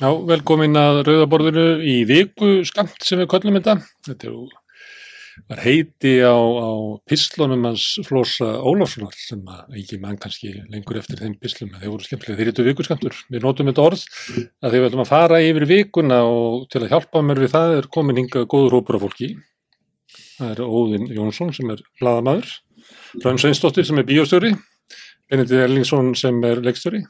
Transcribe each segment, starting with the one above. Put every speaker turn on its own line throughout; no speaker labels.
Já, velkomin að Rauðaborðinu í viku skamt sem við köllum þetta. Þetta var heiti á, á pislunum hans Flósa Ólafssonar sem að ekki mann kannski lengur eftir þeim pislum. Þeir voru skemmtilega, þeir eru viku skamtur. Við notum þetta orð að þeir veldum að fara yfir vikuna og til að hjálpa mér við það er komin hinga góður hópur af fólki. Það er Óðinn Jónsson sem er bladamæður, Rönn Sveinsdóttir sem er bíóstjóri, Benedikt Erlingsson sem er leikstjóri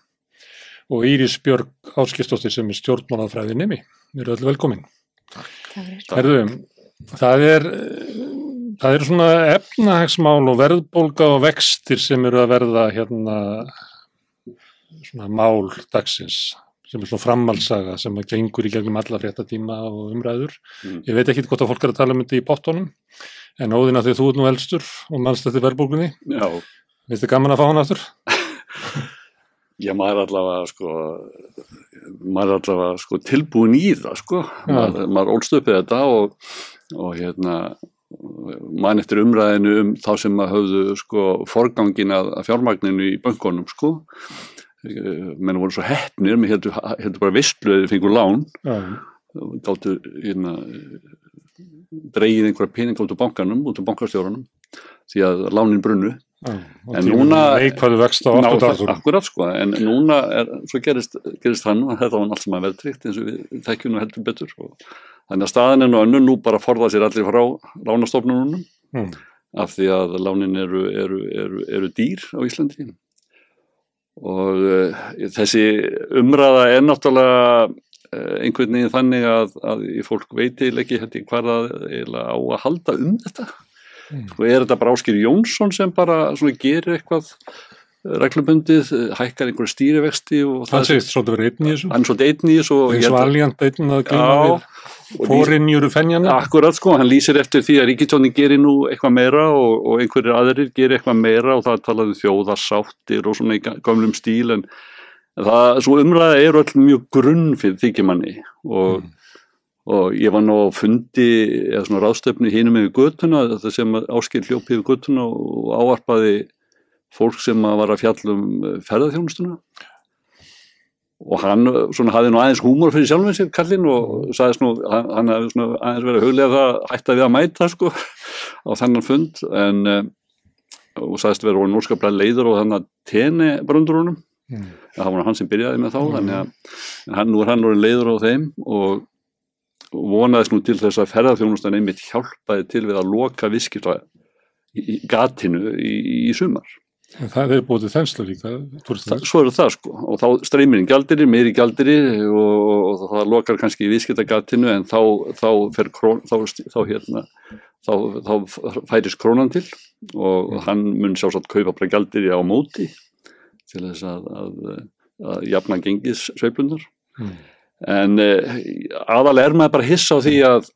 og Íris Björg Áskistóttir sem er stjórnmálafræði nemi. Við erum öll velkomin. Herðu, það er, það er svona efnahagsmál og verðbólga og vextir sem eru að verða hérna svona mál dagsins sem er svona framhalsaga sem að gengur í gegnum alla fréttatíma og umræður. Mm. Ég veit ekki hvort að fólk er að tala um þetta í bottónum en óðina að þú er nú elstur og mannst þetta verðbólgunni. Já. Veistu gaman að fá hann aftur?
Já, maður allavega sko, maður allavega sko tilbúin í það sko, ja. maður, maður ólst uppið þetta og, og hérna mann eftir umræðinu um þá sem maður höfðu sko forgangin að, fjármagninu í bankonum sko, menn voru svo hefnir, mér heldur, heldur bara vissluðið fengur lán, ja. gáttu hérna dreigið einhverja pening út á bankanum, út á bankastjórunum, því að lánin brunnu.
Já, en núna
akkurat sko, en núna er, svo gerist, gerist hann og þetta var allt sem að verða tryggt eins og við þekkjum nú heldur betur. Og þannig að staðin er nú önnu nú bara forða sér allir frá lánastofnunum mm. af því að lánin eru, eru, eru, eru dýr á Íslandi. Og uh, þessi umræða er náttúrulega uh, einhvern veginn þannig að, að fólk veit eða ekki hvað það á að halda um þetta. Sko er þetta bara Áskir Jónsson sem bara gerir eitthvað reglubundið, hækkar einhverja stýrivexti
hann segist svolítið verið einn í þessu.
Hann er svolítið einn í þessu
eins og aljant einn að glíma við fórinjuru fennjana
akkurat sko, hann lýsir eftir því að ríkitjónin gerir nú eitthvað meira og, og einhverjir aðrir gerir eitthvað meira og það talaði um þjóðarsáttir og svona í gamlum stíl en það, svo umræða eru alltaf mjög grunn fyrir þykjumanni og mm og ég var nú á fundi eða svona ráðstöfni hínum yfir göttuna þetta sem áskil hljópi yfir göttuna og áarpaði fólk sem var að fjallum eh, ferðarþjónustuna og hann svona hafði nú aðeins húmor fyrir sjálfum sér kallinn og sagðist nú hann, hann hafði svona aðeins verið að huglega það hætti að við að mæta sko á þennan fund. En eh, og sagðist verið voru núrskaplega leiður og þannig að teni bröndurunum. Mm. það var hann sem byrjaði með þá mm. að hann, nú er hann voru leiður á þeim. Og vonaðist nú til þess að ferðarþjónustan einmitt hjálpaði til við að loka viskita gatinu í, í sumar.
En það er búið þenslu líka.
Það, svo eru það sko og þá streymir inn gjaldirir, meiri gjaldirir og, og, og það lokar kannski í viskita gatinu en þá, þá, krón, þá, þá hérna, færis krónan til og mm. hann mun sjálfsagt kaupa bara gjaldirir á móti til þess að, að, að jafna gengis sveiplunar. Mm en uh, aðalega er maður bara hissa á því að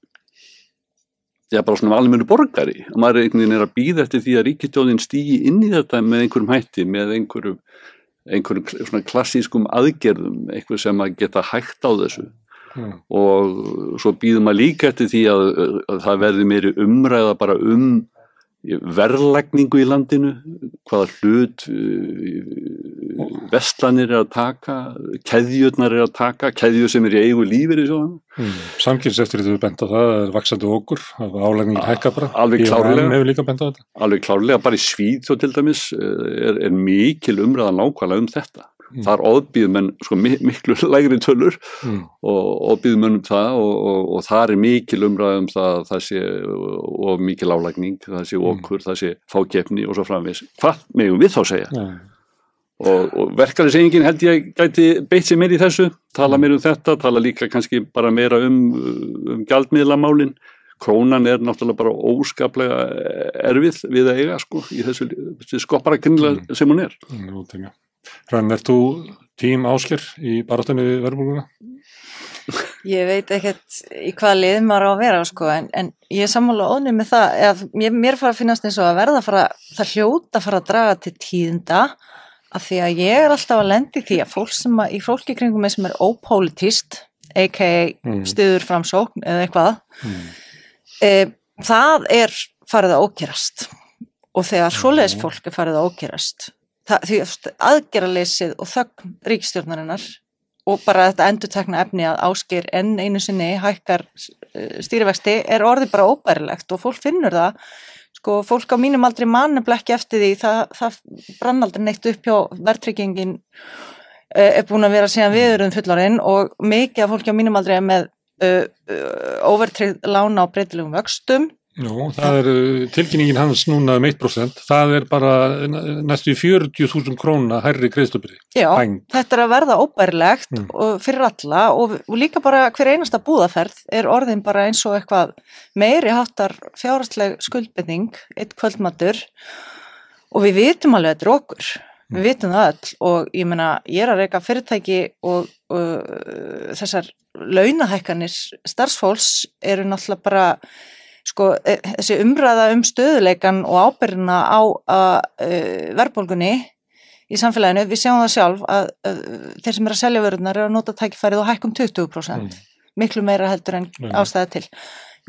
það er bara svona almennu borgari að maður er einhvern veginn er að býða eftir því að ríkistjóðin stýji inn í þetta með einhverjum hætti með einhverjum, einhverjum svona klassískum aðgerðum eitthvað sem að geta hægt á þessu mm. og svo býðum maður líka eftir því að, að það verði meiri umræða bara um verðlækningu í landinu, hvaða hlut uh, vestlanir er að taka, keðjurnar er að taka, keðjur sem er í eigu lífir í svona.
Mm. Samkynns eftir því að við benda það, það er vaksandi okkur, álægningin hækka bara.
Alveg
klárlega,
alveg klárlega, bara í Svíð þó til dæmis uh, er, er mikil umræðan nákvæmlega um þetta mm. þar óðbýðum en sko, miklu lægri tölur mm. og óðbýðum en um það og, og, og þar er mikil umræðum það, það sé og mikil álægning, það sé mm. okkur, mm. það sé fákjefni og svo framvis. Hvað megum við þá segja? Mm. Og, og verkarinsengin held ég gæti beitt sér meir í þessu, tala meir um þetta, tala líka kannski bara meira um, um gjaldmiðlamálinn krónan er náttúrulega bara óskaplega erfið við að eiga sko í þessu skoppara kynnilega mm. sem hún er.
Nú, Rann, er þú tím ásker í barátunni við verðbúluna?
Ég veit ekkert í hvaða lið maður á að vera sko, en, en ég er sammála ónum með það eða mér, mér fara að finnast eins og að verða að fara, það hljóta að fara að draga til tíðinda af því að ég er alltaf að lendi því að fólk sem að, í fólki kringum með sem er ópolítist a.k.a. Mm. stuður framsókn eða eitthvað mm. e, það er farið að ókjörast og þegar svoleiðis fólk er farið að ókjörast því aðgerraleysið og þögn ríkstjórnarinnar og bara þetta endur efni að áskir enn einu sinni hækkar uh, stýrivexti er orðið bara óbærilegt og fólk finnur það. Sko fólk á mínum aldrei mannubla ekki eftir því það, það brann aldrei neitt upp hjá verðtryggingin uh, er búin að vera síðan viðurinn fullarinn og mikið af fólki á mínum aldrei er með uh, uh, overtrygg lána á breytilegum vöxtum
Jú, það er uh, tilkynningin hans núna um 1%, það er bara næstu 40.000 króna herri greiðslubri.
Já, Bang. þetta er að verða óbærilegt mm. fyrir alla og, og líka bara hver einasta búðaferð er orðin bara eins og eitthvað meiri háttar fjárhastleg skuldbending, eitt kvöldmatur og við vitum alveg þetta er okkur, mm. við vitum það all og ég menna, ég er að reyka fyrirtæki og, og þessar launahækkanir starfsfólks eru náttúrulega bara sko e, þessi umræða um stöðuleikan og ábyrgina á uh, verðbólgunni í samfélaginu, við sjáum það sjálf að uh, þeir sem er að selja vörðunar er að nota tækifærið og hækkum 20% mm. miklu meira heldur en mm. ástæða til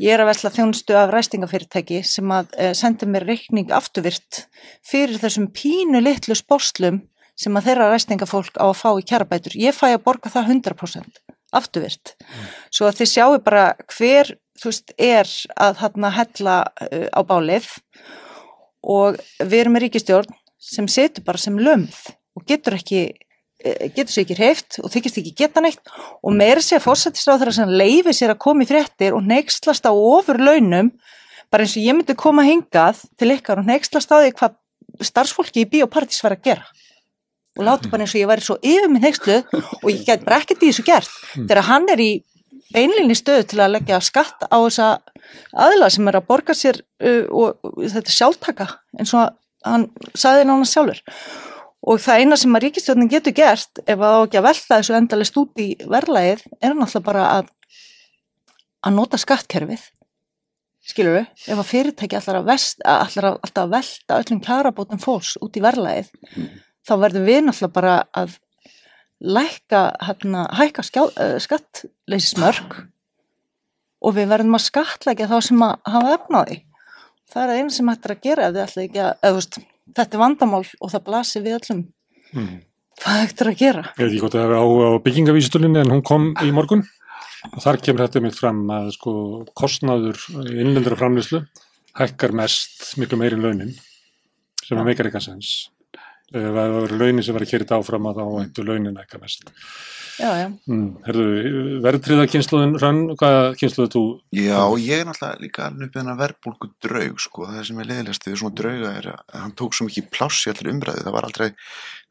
ég er að vesla þjónstu af ræstingafyrirtæki sem að uh, senda mér reikning afturvirt fyrir þessum pínu litlu spórslum sem að þeirra ræstingafólk á að fá í kjærabætur ég fæ að borga það 100% afturvirt mm. svo að þið sjáu bara hver þú veist, er að hérna hella uh, á bálið og við erum með ríkistjórn sem setur bara sem lömð og getur ekki uh, getur sér ekki hreift og þykist ekki geta neitt og meira sé að fórsættist á þeirra sem leifi sér að koma í fréttir og neykslast á ofur launum bara eins og ég myndi koma hingað til ykkar og neykslast á því hvað starfsfólki í biopartís var að gera. Og láta bara eins og ég væri svo yfir minn neykslu og ég get bara ekkert í þessu gert. Þegar hann er í beinlinni stöðu til að leggja skatt á þessa aðla sem er að borga sér uh, og, og þetta sjálftaka eins og hann saði nána sjálfur. Og það eina sem að ríkistjóðin getur gert ef það á ekki að velta þessu endalist út í verlaðið er náttúrulega bara að að nota skattkerfið. Skilur við, ef að fyrirtæki allar að, vest, allar að, allar að velta öllum kjarabótum fólks út í verlaðið mm. þá verður við náttúrulega bara að lækka, hérna, hækka uh, skattleysismörk og við verðum að skatleika þá sem að hafa efnaði. Það er einu sem hættir að gera ef þið ætla ekki að, eða, veist, þetta er vandamál og það blasir við öllum. Mm. Hvað hættir að gera?
Ég veit ekki hvort það er á, á byggingavísutulinni en hún kom í morgun og þar kemur þetta mitt fram að sko kostnaður innlendara framlýslu hækkar mest miklu meirinn launin sem er meikar eitthvað sens ef það voru launin sem var að kera þetta áfram að þá ættu launin eitthvað mest
Já, já.
Mm, verðtriða kynsluðin rann, hvaða kynsluðu þú?
Já, ég er náttúrulega líka alveg uppið hennar verðbólku draug, sko, það sem er leðilegast við svona drauga er að hann tók svo mikið pláss í allir umræðu, það var aldrei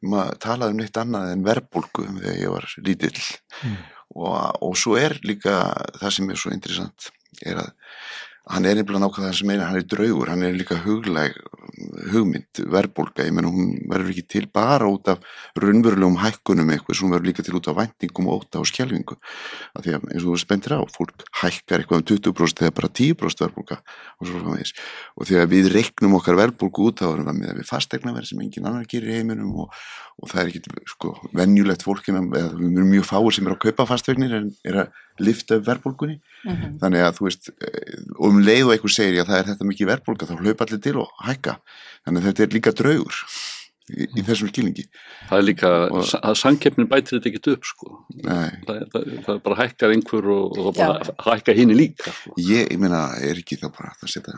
maður talaði um neitt annað en verðbólku þegar ég var lítill mm. og, og svo er líka það sem er svo interessant er að hann er nefnilega nákvæmlega það sem meina, hann er draugur, hann er líka hugleg, hugmynd, verðbólka, ég menn hún verður ekki til bara út af raunverulegum hækkunum eitthvað, hún verður líka til út af væntingum og óta og skjelvingu, af því að eins og þú spendir á, fólk hækkar eitthvað um 20% eða bara 10% verðbólka og svo þess, og því að við reiknum okkar verðbólku út á það með við fastegna verð sem engin annar gerir heiminum og, og það er ekki, sko, venjulegt fólkina, eða við erum mjög fáir sem er að kaupa fastegnir en er að lifta verðbólkunni, mm -hmm. þannig að þú veist, og um leið og einhver segir að það er þetta mikið verðbólka þá hlaupa allir til og hækka þannig að þetta er líka draugur í, í mm. þessum skilningi
Það er líka, og, að sangkeppnin bætir þetta ekkit upp sko það, það, það bara hækkar einhver og, og bara Já. hækka hinn líka
sko. Ég, ég meina, er ekki það bara að setja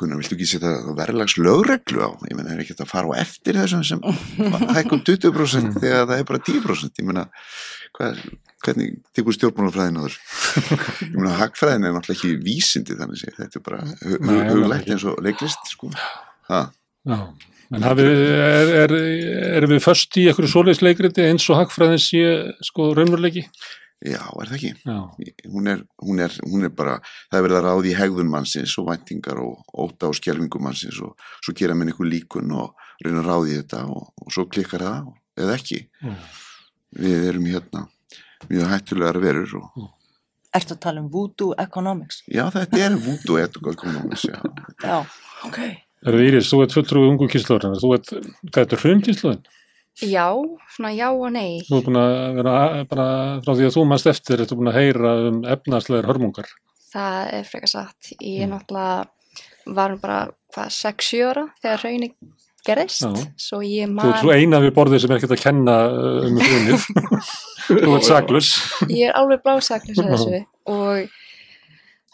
Gunnar, viltu ekki setja verðlags lögreglu á? Ég meina, er ekki að fara á eftir þessum sem hækkum 20% þegar það er bara 10% ég er hvernig tekur stjórnmálafræðin á þessu? Ég meina hagfræðin er náttúrulega ekki vísindi þannig að þetta er bara huglægt eins og leiklist sko.
Já, en hafið, er, er, er við först í einhverju svoleiðsleikriti eins og hagfræðin sé sko raunveruleiki?
Já, er það ekki hún er, hún, er, hún er bara það er verið að ráði í hegðun mannsins og væntingar og óta og skjelvingum mannsins og svo gera minn einhver líkun og reyna að ráði þetta og, og svo klikkar það eða ekki mm. við erum hérna mjög hættulegar verur og...
Mm. Ertu að tala um voodoo economics?
Já, þetta er voodoo economics, já.
Já, ok.
Er það Íris, þú ert fulltrúið ungu er þetta hrjum kynnslóðin?
Já, svona já og nei.
Þú ert búin að vera, bara frá því að þú mannst eftir, ertu búin að heyra um efnarslegar hörmungar?
Það er frekar satt. Ég mm. náttúrulega var bara, hvað, 6-7 ára þegar hrjumni gerðist, Já. svo ég man...
Þú ert svo eina við borðið sem er ekkert að kenna uh, um hrjumnið. Þú ert saklus.
ég er alveg blásaklis að þessu og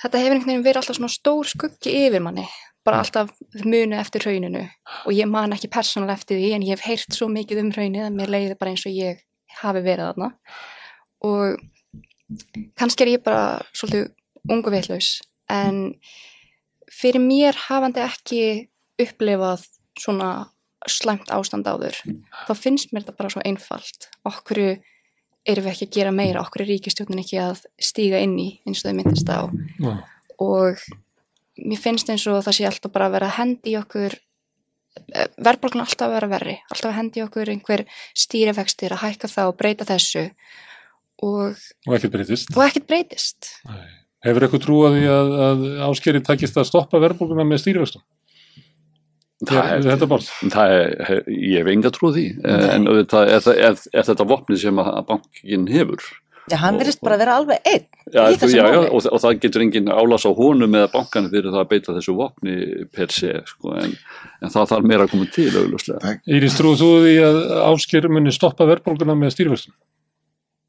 þetta hefur einhvern veginn verið alltaf svona stór skuggi yfir manni bara alltaf munu eftir hrauninu. Og ég man ekki persónulega eftir því en ég hef heyrt svo mikið um hraunið að mér leiði bara eins og ég hafi verið þarna. Og kannski er ég bara svolítið ungu vitlaus en fyrir mér hafandi ekki upplifað svona slæmt ástand áður þá finnst mér þetta bara svo einfalt. Okkur erum við ekki að gera meira? Okkur er ríkistjórnin ekki að stíga inn í eins og þau myndist á? Og mér finnst eins og það sé alltaf bara að vera að hendi í okkur verðbólgan alltaf að vera verri alltaf að hendi í okkur einhver stýrifextir að hækka það og breyta þessu og,
Og ekkert breytist.
og ekkert breytist
Nei. Hefur eitthvað trúið því að, að áskeri takist að stoppa verðbólguna með stýrivöxtum?
Það er,
Þetta borð.
það er, ég hef enga trúið því, eh, en auðvitað er, er, er þetta vopnið sem að bankin hefur.
Já, hann virðist bara vera alveg einn
Já,
í
þú,
þessu
já, já,
máli.
og, og það getur engin álás á honum eða bankan fyrir það að beita þessu vopni per se, sko, en, en það þarf meira að koma til auðvitað.
Íris, trúið þú því að ásker muni stoppa verðbólguna með stýrivöxtum?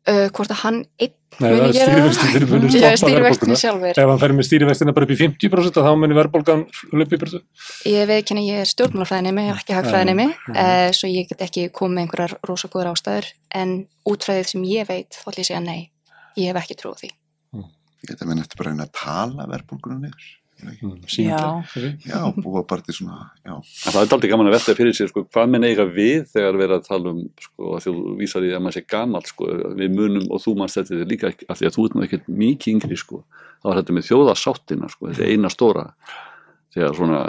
Uh, hvort að hann einn
Nei, það er
muni gera
stoppa
stýrivextin
verðbólguna.
sjálfur
Ef hann fer með stýrivextina bara upp í 50% þá muni verðbólgan löp í burtu.
Ég veit ekki að ég er stjórnmálafræðinemi, ekki hagfræðinemi,
Mhm.
uh, svo ég get ekki komið með einhverjar rosagóður ástæður, en útfræðið sem ég veit, þá ætlum ég að segja nei. Ég hef ekki trúið því.
Ég geta menn eftir bara að að tala verðbólgunum niður.
Mm, ekki?
Já, búa bara til svona, já.
Það er aldrei gaman að velta fyrir sér, sko, hvað menn eiga við þegar við erum að tala um, sko, að þú vísar í að maður sé gamall, sko, við munum og þú manst þetta líka af því að þú nú ekkert mikið yngri, sko, þá er þetta með þjóðasáttina, sko, þessi eina stóra, þegar svona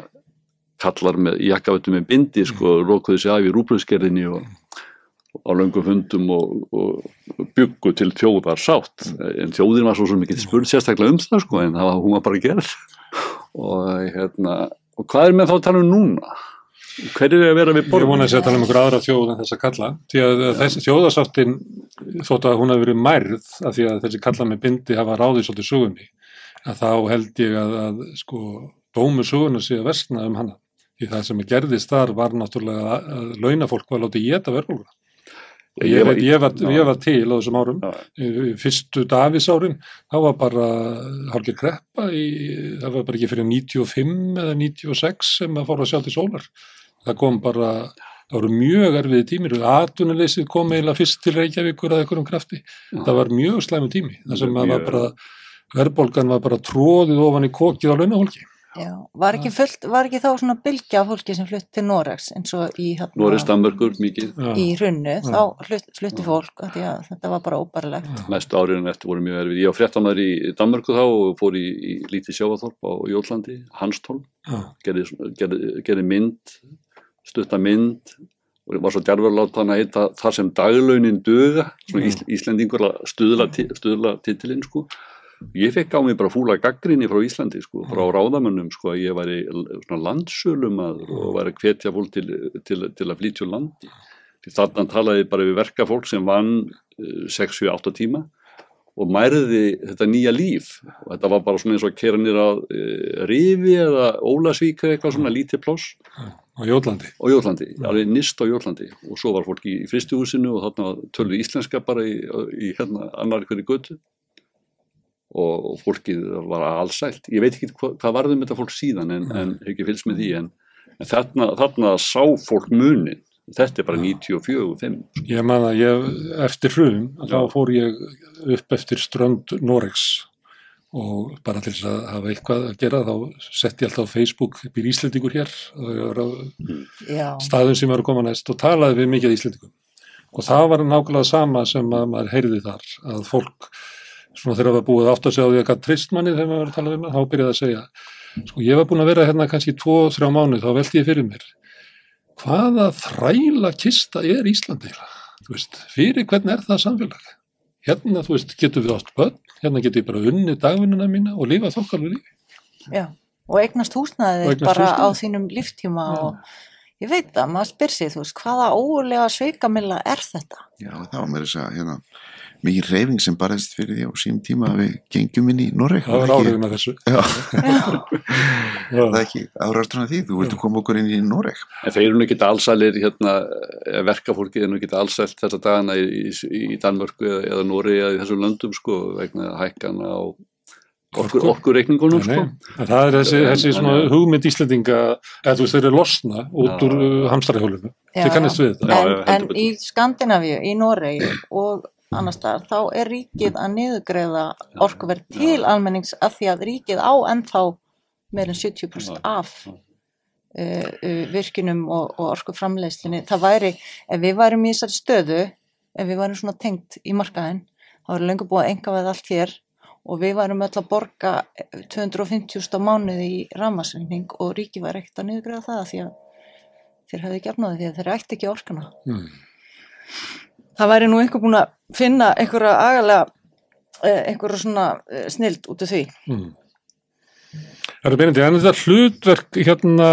kallar með jakkafötum með bindi, sko, rókuðu sig af í rúbröðskerðinni og á löngum fundum og, og byggu til þjóðar sátt, en þjóðin var svo sem ekki spurð sérstaklega um það, sko, en það var hún var bara gerð og hérna, og hvað er með þá að tala um núna? Hver er að vera við
Ég
borðum?
vona að segja að tala um einhver aðra þjóð en þess að kalla. Því að þessi þjóðasáttin, þótt að hún hafi verið mærð, af því að þessi kalla með bindi hafa ráðið svolítið sugunni, að þá held ég að, að sko, dómu suguna sé að versna um hana. Því það sem gerðist þar var náttúrulega að, að launafólk var látið geta verðbólguna.
Ég var-
ég, var,
Já.
ég var til á þessum árum,
Já.
fyrstu Davísárin, þá var bara hálfgeir kreppa, í, það var bara ekki fyrir 95 eða 96 sem að fóra að sjá til sólar. Það kom bara, það voru mjög erfiði tímir, atvinnuleysið kom eiginlega fyrst til Reykjavíkur að einhverjum krafti. Það var mjög slæmu tími, það sem að var bara, verðbólgan var bara tróðið ofan í kokið á launahólki.
Já, var ekki, fullt, var ekki þá svona bylgja af fólki sem flutt til Noregs eins og í, hérna,
Norris, Danmörkur, mikið.
í hrunnu, þá flutt, flutti fólk af því að þetta var bara óbærilegt.
Næstu áriðin eftir voru mjög erfið. Ég var fréttamaður í Danmörku þá og fór í, í lítið sjávaþorp á Jólandi, Hanstholm,
Já,
gerði, gerði, gerði mynd, stutta mynd. Og var svo djarfarlátt hann að heita þar sem daglaunin duga, svona ís, Íslendingur að stuðla, stuðla titilinn sko. Ég fekk á mig bara fúla gaggrinni frá Íslandi sko, frá ráðamönnum sko að ég væri svona landsölumadur og væri að hvetja fólk til, til, til að flytja úr landi. Þarna talaði bara við verkafólk sem vann eh, 6-7-8 tíma og mærði þetta nýja líf. Og þetta var bara svona eins og að kera nýra e, Rifi eða Ólasvík eða eitthvað svona lítið pláss.
Á Jólandi.
á Jólandi, alveg nýst á Jólandi og svo var fólk í fristuhúsinu og þarna tölðu íslenska bara í, í hérna annar hverju götu og, og fólkið var allsælt ég veit ekki hvað, hvað varðum þetta fólk síðan en, en hef ekki fylgst með því en, en þarna, þarna sá fólk munin þetta er bara 94-5
Ég man að ég, eftir hrun, þá fór ég upp eftir strönd Noregs og bara til þess að hafa eitthvað að gera þá setti ég alltaf á Facebook býr Íslendingur hér?
Já,
staðum sem var að koma næst og talaði við mikið Íslendingum. Og það var nákvæmlega sama sem að maður heyrði þar að fólk svona þegar það var búið átt að segja á því að hvað trist manni þegar maður var að tala við maður þá byrjaði að segja sko ég var búin að vera hérna kannski 2-3 mánuð þá veldi ég fyrir mér hvaða þræla kista er Íslandi eiginlega? Þú veist, fyrir hvern er það samfélag hérna þú veist getur við átt börn hérna getur ég bara unni dagvinnuna mína og lifa þokkalur lífi
já. Og eignast húsnaði
eignast
bara á
húsnæði.
þínum líftíma
Já.
og ég veit það, maður spyr sig, þú veist, hvaða ólega sveikamilla er þetta?
Já, það var mér að hérna, mikið reyfing sem barðist fyrir því á sínum tíma að við gengjum inn í Noreg
Það var áhrifin af þessu.
Já,
Já.
það er ekki af því, þú viltu koma okkur inn í Noreg
En þeir eru nú ekki allsælir hérna, verkafólkið er nú ekki allsælt þessa dagana í, í, í Danmörku eða, eða Nóri eða í þessum löndum sko vegna hækkana á orkur,
Orku.
orkureikningunum sko.
En það er þessi, þessi svona hugmynd Íslendinga eða þú veist þeir eru losna út
Já.
úr uh, hamstrahjólinu.
Já,
Þið kannast við þetta.
Já,
en,
já,
en í Skandinavíu, í Noregi og annars staðar, þá er ríkið að niðurgreiða orkuverð til almennings af því að ríkið á ennþá meir en 70%
Já,
af
já.
uh, uh, virkinum og, og orkuframleiðslinni. Það væri, ef við værum í þessari stöðu, ef við værum svona tengt í markaðin, þá er lengur búið að enga við allt hér og við værum öll að borga 250.000 á mánuði í ramasreikning og ríkið væri ekkert að niðurgreiða það því að þeir hefðu ekki afnáði því að þeir ætti ekki orkuna.
Mm.
Það væri nú einhver búin að finna einhverja agalega, eh, einhverja svona eh, snild út af því.
Mm. Það er beinandi, en þetta hlutverk hérna,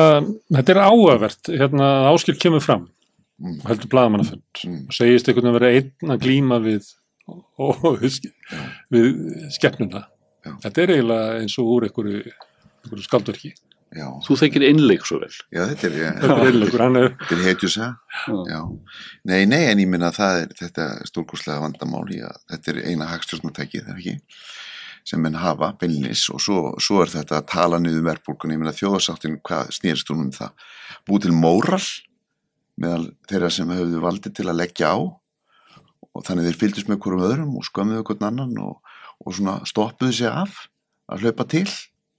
þetta er áavert hérna, áskil kemur fram
Mm.
heldur blaðamannafund
Mm.
segist einhvern veginn að vera einn að glíma við og, og við skeppnuna
Já.
þetta er eiginlega eins og úr einhverju, einhverju skaldverki
Já,
Þú þekkir innleik svo vel.
já þetta er, ja,
þetta er er
er.
Já,
nei, nei, en ég minna að það er þetta stórkurslega vandamál í að þetta er eina hagstjórnartækið, er ekki sem menn hafa, beinlis og svo, svo er þetta að tala niður verðbólkunni ég minna þjóðasáttin, hvað snýrst hún um það? Búið til móral meðal þeirra sem höfðu valdi til að leggja á. Og þannig þeir fylgdust með hverjum öðrum og skömmuðu hvern annan og, og svona stoppuðu sig af að hlaupa til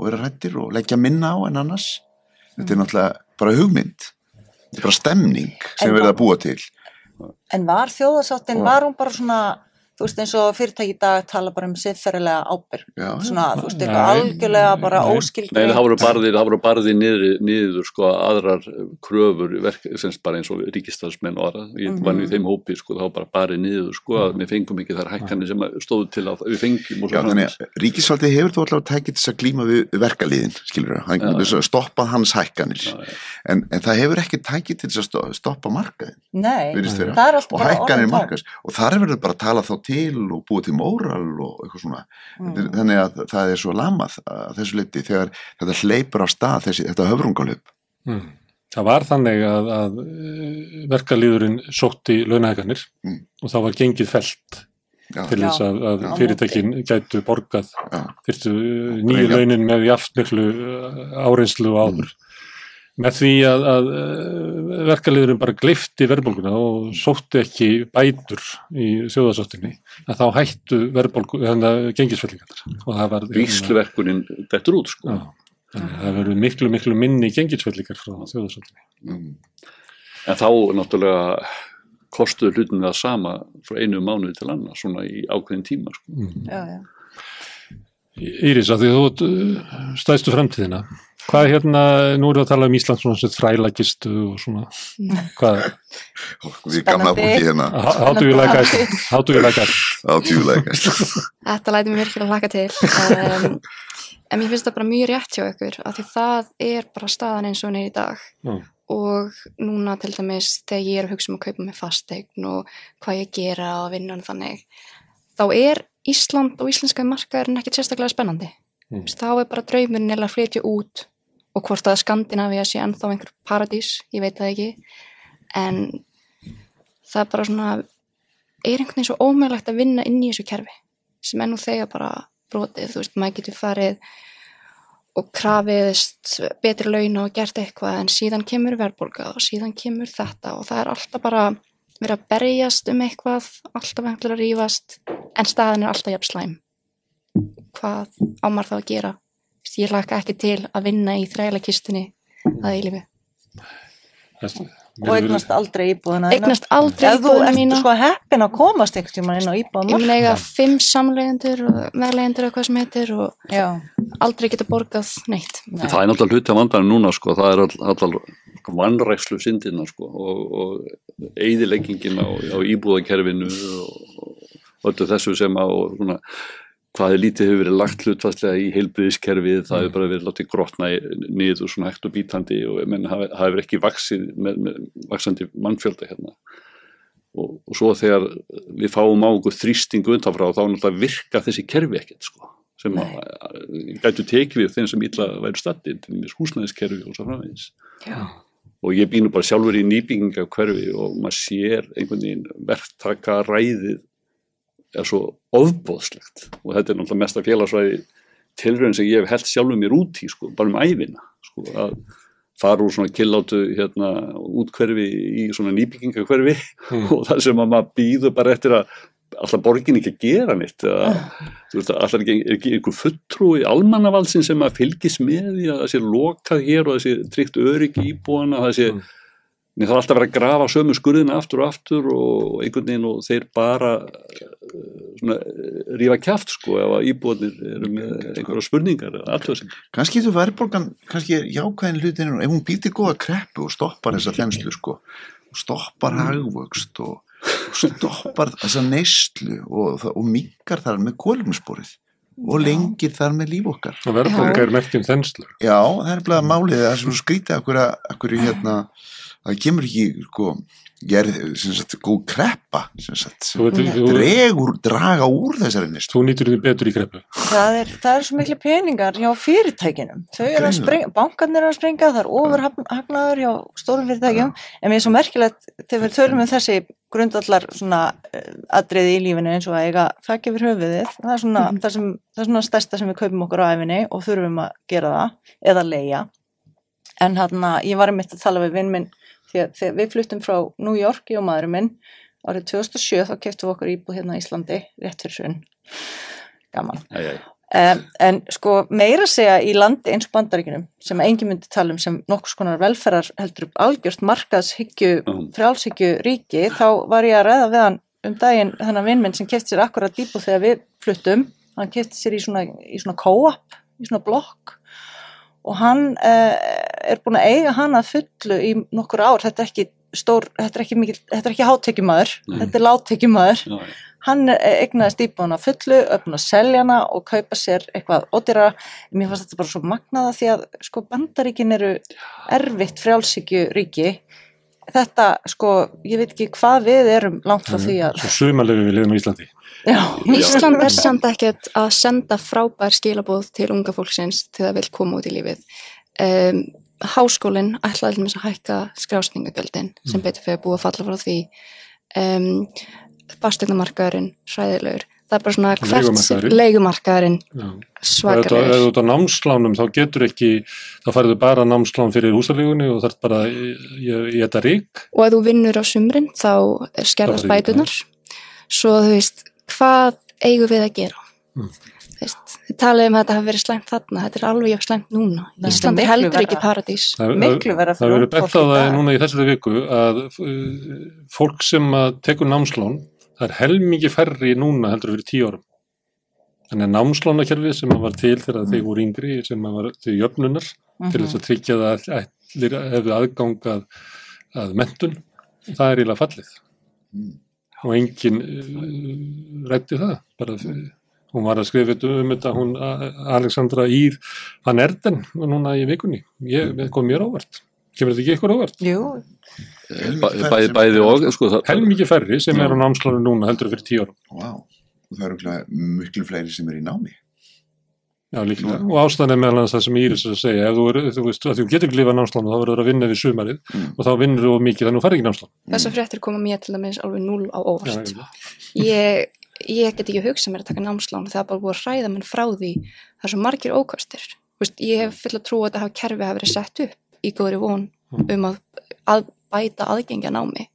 og vera hrættir og leggja minna á en annars. Þetta er náttúrulega bara hugmynd. Þetta er bara stemning sem verið
var-
að búa til.
En var þjóðasáttin,
Og-
var hún bara svona, þú veist eins og fyrirtæki í dag tala bara um siðferðilega ábyrg, svona, þú veist, eitthvað algjörlega bara
nei.
óskilgreint.
Nei, það voru barðir, það voru barðir niður, niður sko aðrar kröfur, verk, semst bara eins og ríkistafsmenn og aðra, ég
Mhm.
var nú í þeim hópi sko, það var bara barðir niður sko að við fengum ekki þar hækkanir sem að stóðu til að við fengjum og
Já,
svo
þannig að ríkisvaldið hefur þú allavega tækið til þess að glíma við verkaliðin, skilur það, hann stoppað hans hækkanir,
Já, já.
en, en það hefur ekki tækið til þess að sto- stoppa markaðin,
Nei, það er alltaf
og
bara
hækkanir til og búa til móral og eitthvað svona,
Mm.
Þetta er- þannig að það er svo lamað að þessu liti þegar þetta hleypur á stað, þessi, þetta höfrungalöp.
Mm. Það var þannig að, að eh, verkalýðurinn sótti launahækanir
Mm.
og þá var gengið felt
Já,
til þess að, að
Já.
fyrirtækin gætu borgað fyrstu nýju launin með jaftmiklu eh, áreinslu og áður. Með því að, að eh, verkalýðurinn bara glifti verðbólguna og sótti ekki bætur í þjóðasáttinni, að þá hættu verðbólgu, þannig að gengisfellingar. Og það var...
Vísluverkunin dettur út sko.
Já, þannig að það verður miklu, miklu minni gengisfellingar frá þjóðasáttinni.
mm,
En þá náttúrulega kostuðu hlutin það sama frá einu mánuði til annars, svona í ákveðin tíma sko.
Mm.
Já, já.
Íris, að því þú ert, uh, stæðstu framtíðina hvað er hérna, nú erum við að tala um Ísland svona sem þrælagistu og svona hvað,
við gamla fólki hérna
how do you like it how do you like it
á tjúleika.
Þetta læti mér virkilega hlaka til um, en mér finnst það bara mjög rétt hjá ykkur af því það er bara staðan eins og er í dag
Já.
og núna til dæmis þegar ég er að hugsa um að kaupa með fasteign og hvað ég gera og vinnan þannig þá er Ísland og íslenska markaðurinn ekkert sérstaklega spennandi
Mm.
mm. þá er bara draumurinn eða að flytja út og hvort að Skandinavia sé ennþá einhver paradís, ég veit það ekki. En það er bara svona er einhvern veginn svo ómögulegt að vinna inn í þessu kerfi sem er nú þegar bara brotið, þú veist, maður getur farið og krafiðist betri laun og gert eitthvað en síðan kemur verðbólga og síðan kemur þetta og það er alltaf bara verið að berjast um eitthvað, alltaf einhverju að rífast en staðan er alltaf jafn slæm. Hvað á maður þá að gera veist, ég laka ekki til að vinna í þræla kistunni að eilifu
Og eignast aldrei íbúðina
eignast aldrei
Ef þú
íbúðina
ert
mína.
sko heppin að komast ekkert tíma inn á
ég mun eiga fimm samlegendur og meðlegendur og hvað sem heitir og
Já,
aldrei geta borgað neitt.
Nei.
Það er náttúrulega hluti af vandanum núna sko, það er all, all, vannrækslu syndina sko og, og eigðileggingin á, á íbúðakerfinu og, og öllu þessu sem á svona, hvað er lítið hefur verið lagt hlutfastlega í heilbriðiskerfið, það hefur bara verið látið grotna niður svona hægt og bítandi og menn hafa- hafa ekki vaksið með, með vaksandi mannfjölda hérna. og, og svo þegar við fáum á okkur þrýstingu utanfrá þá náttúrulega virka þessi kerfi ekkert sko sem
Nei.
að gætu tekið við þeim sem illa væri stattir til þess húsnæðiskerfi og svo framvegis og ég býnur bara sjálfur í nýbygginga hverfi og maður sér einhvern veginn verktaka ræðið er svo ofbóðslegt og þetta er náttúrulega mesta félagsvæði tilraun sem ég hef held sjálfur mér út í sko, bara um æfina sko, að fara úr svona killátu hérna, útkverfi í svona nýbygginga hverfi
Mm.
og það sem að maður býður bara eftir að alltaf borgin ekki að gera neitt alltaf ekki, er ekki einhver fulltrúi almannavalsin sem að fylgis með því að það sé lokað hér og það sé tryggt öryggi íbúana það sé,
Mm.
Mm. það er alltaf verið að grafa sömu skurðina aftur og aftur og einhvern veginn og þeir bara eh, svona, eh, rífa kjaft sko ef að íbúanir eru með einhverja spurningar
kannski getur verðbólgan kannski er jákvæðin hlutin ef hún býtir góða kreppu og stoppar þessa þenslu sko, og stoppar hagvöxt og, og stoppar þessa neyslu og, og minkar þar með kólumsporið og lengir þar með líf okkar
Og verðbólga er merkjum þenslu.
já, það er bara málið það er svo skrítið akkur að, hérna að það kemur ekki sko, gerð, sem sagt, góð kreppa sem sagt,
Þú, veit, þú,
dregur, draga úr þessari neyslu
þú nýtur því betur í kreppu.
Það er, það er svo miklu peningar hjá fyrirtækinum. Þau eru að
Greinilega.
springa, bankarnir eru að springa, það er ofurhagnaður hjá stórum fyrirtækjum, en mér er svo merkilegt þegar við tölum um þessi grundallar svona eh, í lífinu eins og að eiga þakki yfir höfuðið, það er svona, það sem, það er svona stærsta sem við kaupum okkur á æfinni og þurfum að gera það, eða leia. En hann ég var einmitt að tala við vinn minn, því að þegar við fluttum frá New York, ég og maðurinn minn, árið 2007 þá keftum við okkur íbúð hérna á Íslandi, rétt fyrir sunn. Gaman. Um, en sko meira að segja í landi eins og bandaríkinum sem engin myndi tala um sem nokkus konar velferðar heldur upp algjört markaðshyggju,
Mm.
frjálshyggju ríki þá var ég að ræða við hann um daginn þennan vinnminn sem kefti sér akkurat dýpu þegar við fluttum, hann kefti sér í svona, í svona co-op, í svona blokk og hann uh, er búin að eiga hann að fullu í nokkur ár, þetta er ekki stór, þetta er ekki mikil, þetta er ekki hátekjumadur,
Nei.
þetta er
já.
hann eh, eignaðist íbúin að fullu, öfn að selja hana og kaupa sér eitthvað ódýra. Mér fannst þetta bara svo magnaða því að sko bandaríkin eru erfitt frjálsíkju ríki. Þetta sko, ég veit ekki hvað við erum langt frá því að,
Svo sumarlegu við liðum á Íslandi.
já,
Ísland er samt ekkert að senda frábær skilabóð til unga fólksins til það vil koma út í lífið. Um, háskólinn ætlaði til þess að hækka skrásningagjöldin sem betur fyrir að búa falla frá því. Um, Bastegnamarkaðurinn, hræðilegur. Það er bara svona
Leigumarkaðurinn.
leigumarkaðurinn
Já. Ef þú ef þú ert á námslánum þá getur ekki, þá færðu bara námslán fyrir húsalígunni og þarf bara í, þetta rík.
Og ef þú vinnur á sumrin þá er skerðast
er
bætunar. Svo þú veist, hvað eigum við að gera?
Mm.
Veist, þið talið um að þetta hafi verið slæmt þarna, þetta er alveg jafn slæmt núna.
Þetta er
Ísland er
miklu
heldur ekki paradís.
Það, verður
dag.
núna í þessari viku að uh, fólk sem að tekur námslán, það er helmingi færri núna heldur fyrir tíu árum. Þannig að námslánakerfið sem var til þegar þeir voru yngri, sem var til jöfnunar, til þess að tryggja það að allir hefðu aðgang að, að mentun, það er eiginlega fallið.
Mm.
Og enginn uh, rætti það, bara fyrir, hún var að skrifa um þetta, hún Alexandra Ír Van Erden núna í vikunni, ég, það kom mér ávart. Kemur þetta ekki ykkur ávart?
jú,
bæði, bæði og sko, það,
Helmingi færri sem er á námslánu núna heldur fyrir tíu árum.
Og það eru miklu fleiri sem eru í námi
Já, líklega. Og ástæðan er meðal það sem Íris er að segja, ef þú, er, þú veist, að þú getur ekki lifað námslánu, þá verður það að vinna við sumarið
Mm.
og þá vinnur þú of mikið þannig að þú færði ekki námslán.
Þessar fréttir koma mér til dæmis alveg núl á óvart.
já.
Ég, ég get ekki hugsað mér að taka námslán það er bara búið að hræða menn frá því það er svo margir. Vist, ég hef full að trúa að þetta hafa kerfi hafa verið sett upp í góðri von um að, að bæta aðgengja námi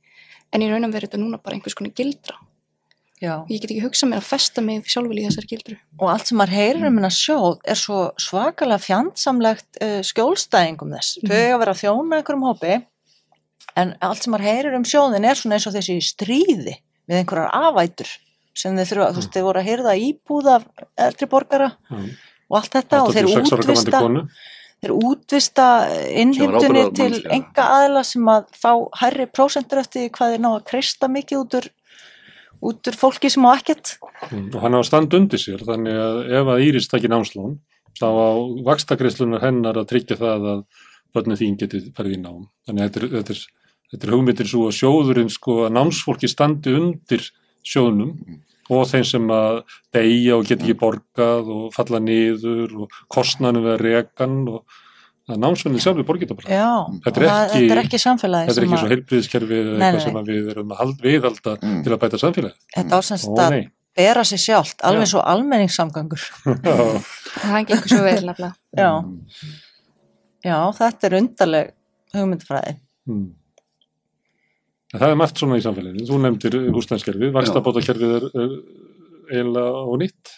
en í raun og verið þetta núna bara einhvers konar gildra.
já.
Ég get ekki hugsað mér að festa mig sjálfvel í þessar gildru.
Og allt sem maður heyrir um hennar sjóð er svo svakalega fjandsamlegt uh, skjólstæðingum þess. Þau eiga að vera að þjóna einhverjum hópi en allt sem maður heyrir um sjóðin er svona eins og þessi stríði við einhverjar afætur sem þeir þurfa, þú veist, þeir voru að heyrða íbúð af eldri borgara
Já.
og allt þetta og þeir
86 ára gamandi
útvista þeir útvista
ábyrgðarmanns,
til enga aðila sem að fá hærri prósentur eftir hvað þeir ná að kreista mikið út úr, út úr fólki sem á ekkert.
Mm, Og hann á að standa undir sér, þannig að ef að Íris takir námslán, þá á vakstakreislunar hennar að tryggja það að börnum þín geti farið í nám. Þannig að þetta er, þetta er þetta er hugmyndir svo að sjóðurinn sko að námsfólki standi undir sjóðnum og þeim sem að deyja og geta ekki borgað og falla niður og kostnanum við rekan og að námsvennin sjálfur borgið þetta bara.
Já,
Þetta er
það-
ekki-
þetta er ekki samfélagi
Þetta er ekki svo heilbriðiskerfi eða eitthvað sem að við erum að hald, viðhalda
Mm.
til að bæta samfélagið.
Þetta ásennst
Ó,
að bera sig sjálft, alveg
Já.
svo almenningssamgangur.
Já.
það gengur svo vel nefnilega
Já. Já, þetta er undarleg hugmyndfræði.
Mm. Það er margt svona í samfélaginu. Þú nefndir húsnæðskerfið, vakstabótakerfið er, er eiginlega ónýtt.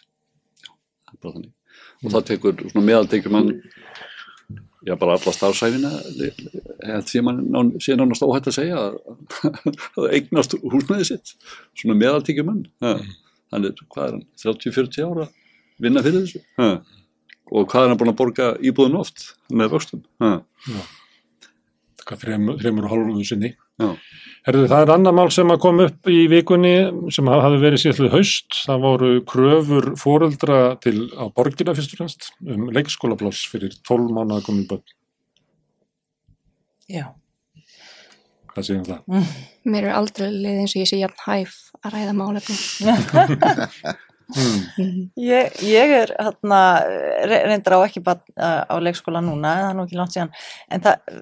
bara þannig. og það tekur svona meðaltekjum mann já bara alla starfsæfina því mann sé nánast óhætt að segja að það eignast húsnæði sitt svona meðaltekjum mann hann er, hvað er hann, 30-40 ára vinna fyrir þessu ha. og hvað er hann búin að borga íbúðun oft með vöxtum ha.
Hvað þremur, þremur og hálfum sinni. Herðu, það er annar mál sem að kom upp í vikunni sem hafi verið síðan haust. Það voru kröfur foreldra til á borgina fyrst og fremst um leikskólapláss fyrir 12 mánuða komin börn.
Já.
Hvað segir um það?
mér er aldrei liðið eins og ég sé jafn hæf að ræða málefni
Mm.
Ég, ég er hérna, re- reyndar á ekki bara á leikskóla núna, það er nú ekki langt síðan, en það,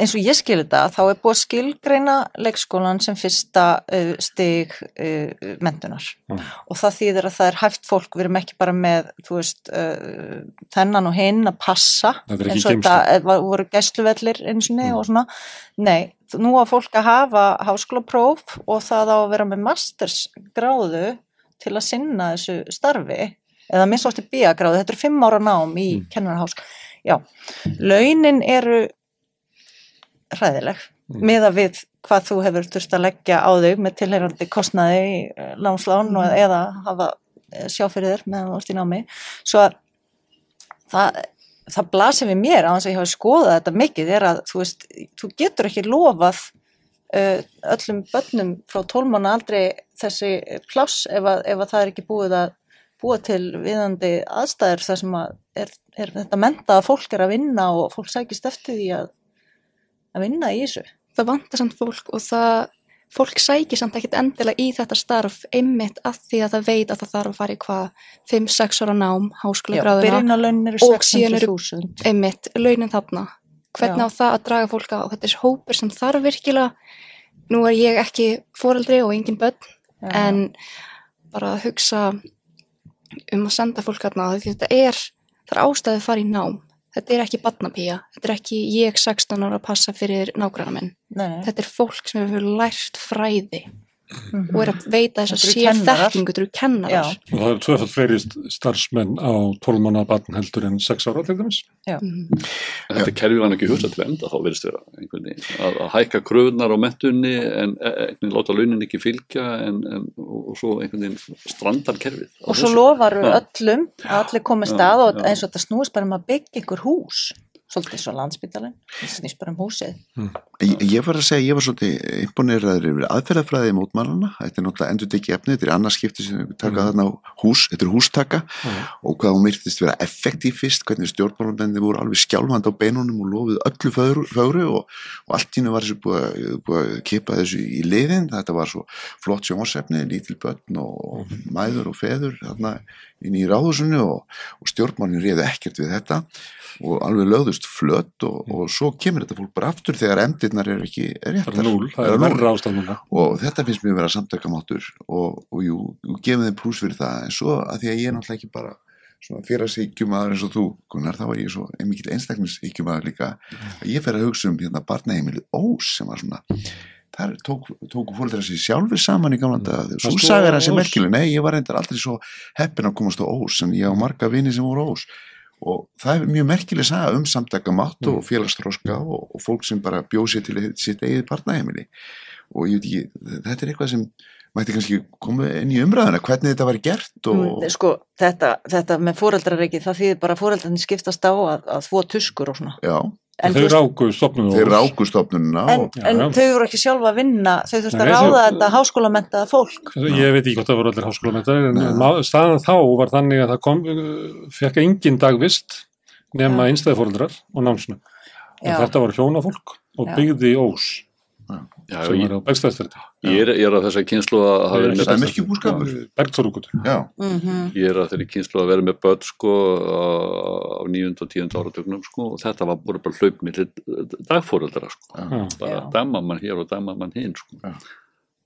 eins og ég skil þetta, þá er búið að skilgreina leikskólan sem fyrsta uh, stig uh, mentunar
Mm.
og það þýðir að það er hæft fólk, við erum ekki bara með, veist, uh, þennan og hinn að passa, eins og þetta eh, var- voru gæsluvellir eins og
Mm.
og svona, nei, nú á fólk að hafa háskólapróf og það á að vera með mastersgráðu til að sinna þessu starfi eða minnst átti bíagráðu, þetta er fimm ára nám í mm. kennarhásk. Já, launin eru hræðileg
Mm.
miða við hvað þú hefur þurft að leggja á þau með tilheyrandi kostnaði í eh, námslán og eða hafa eh, sjá fyrir þér meðan þú ert í námi. Svo að það, það blasir við mér á þess að ég hafa skoðað þetta mikið er að þú veist, þú getur ekki lofað uh, öllum börnum frá tólmána aldrei þessi pláss ef að, ef að það er ekki búið að búa til viðandi aðstæður þar sem að er, er þetta menta að fólk er að vinna og fólk sækist eftir því að, að vinna í þessu.
það vantar samt fólk og það fólk sækir samt ekkit endilega í þetta starf einmitt að því að það veit að það þarf að fara í hvað 5-6 ára nám,
byrjunarlaunin eru
og síðan eru-
600.000.
einmitt, launin þarna hvernig
Já.
á það að draga fólk á þetta er hópur sem þarf virkilega nú er ég ekki foreldri og engin börn
Já.
en bara að hugsa um að senda fólk þarna því þetta er, það er ástæði að fara í nám þetta er ekki badnapía, þetta er ekki ég 16 ára að passa fyrir
nei.
þetta er fólk sem hefur lært fræði
Mhm.
og er að veita þess að
Þetta eru
sé
kennarar.
þekkingu, þetta eru kennarar
Já.
Og það eru tvöfald fleiri starfsmenn á 12 mánuða barn heldur en 6 ára til dæmis.
Mhm.
En þetta kerfi var ekki hugsað til enda þá verðist vera að, að hækka kröfunar á mentunni en e, einhvern veginn láta launin ekki fylgja en, en, og, og svo einhvern veginn strandar kerfið
Og svo lofaru öllum að allir komið
Já,
stað og eins og þetta snúist bara um að byggja ykkur hús. Svolítið svo landsbytalinn, þetta snýst bara um húsið.
Ég, ég var að segja, ég var svolítið imponeraður yfir aðferðafræði mótmælana, þetta er náttúrulega endur tekið efni, þetta er annars skipti sem við taka
Mm.
þarna á hús, þetta er hústaka
Mm.
og hvað hún myrtist vera effektífist, hvernig stjórnmálamenni voru alveg skjálfand á beinunum og lofuð öllu fögru, fögru og, og allt tínu var þessu búið, að- búið að kipa þessu í liðin, þetta var svo flott sjónsefni, lítil börn og, og mæður og feður þarna inn í ráðhúsinu og, og stjórnmálin réði ekkert við þetta og alveg lögðust flött og, og svo kemur þetta fólk bara aftur þegar emdirnar eru ekki
Það
réttar.
er það er
og þetta finnst mér vera samtökamáttur og, og jú, gefum þeim pluss fyrir það. En svo að því að ég er náttúrulega ekki bara svona félagsíkjumadur eins og þú Gunnar, þá er ég svo einmikill einstaklingsíkjumadur líka. Að ég fer að hugsa um hérna barnaheimili Ós sem var svona þar tók, tóku fólkdra sér sjálfur saman í gamla dag, svo hans er
Ós?
merkileg, nei ég var reyndar aldrei svo heppin að komast á Ós en ég á marga vini sem voru Ós og það er mjög merkileg saga um samtakamátt og félagstróska og, og fólk sem bara bjóð sér til sitt eigið barnaheimili. Og ég veit ekki, þetta er eitthvað sem mætti kannski koma inn í umræðuna hvernig þetta var gert og
Mm, Sko, þetta, þetta með fóreldrarreiki, það þýðir bara að fóreldrarnir skiptast á að, að þvó tuskur og svona.
já,
En,
Þau ráku stopnum
þeir ráku stofnununa
en,
og,
Já,
en
já.
þau voru ekki sjálfa að vinna, þau þurftu að ráða
þau-
þetta háskólamentaða fólk.
Ég veit ekki hvort það voru allir háskólamentarir en staðan þá var þannig að það kom, fekk engin dagvist nema
Já.
einstæðifóreldrar og
Já.
þetta var hjónafólk og
Já.
byggði ós
Já,
sem
ég,
var á Bergstæðstræti.
ég, er, ég er að þessa kynslu að hafa verið
Það
með
er merkjubúskapur.
Bergþórúkutur.
Já,
Mhm.
ég er að þeirri kynslu að vera með börn sko á, nýjund og tíund áratugnum sko og þetta var bara, bara hlaup millir dagfóreldra sko
Já.
bara
Já.
dæma hér og dæma mann hinn sko
Já.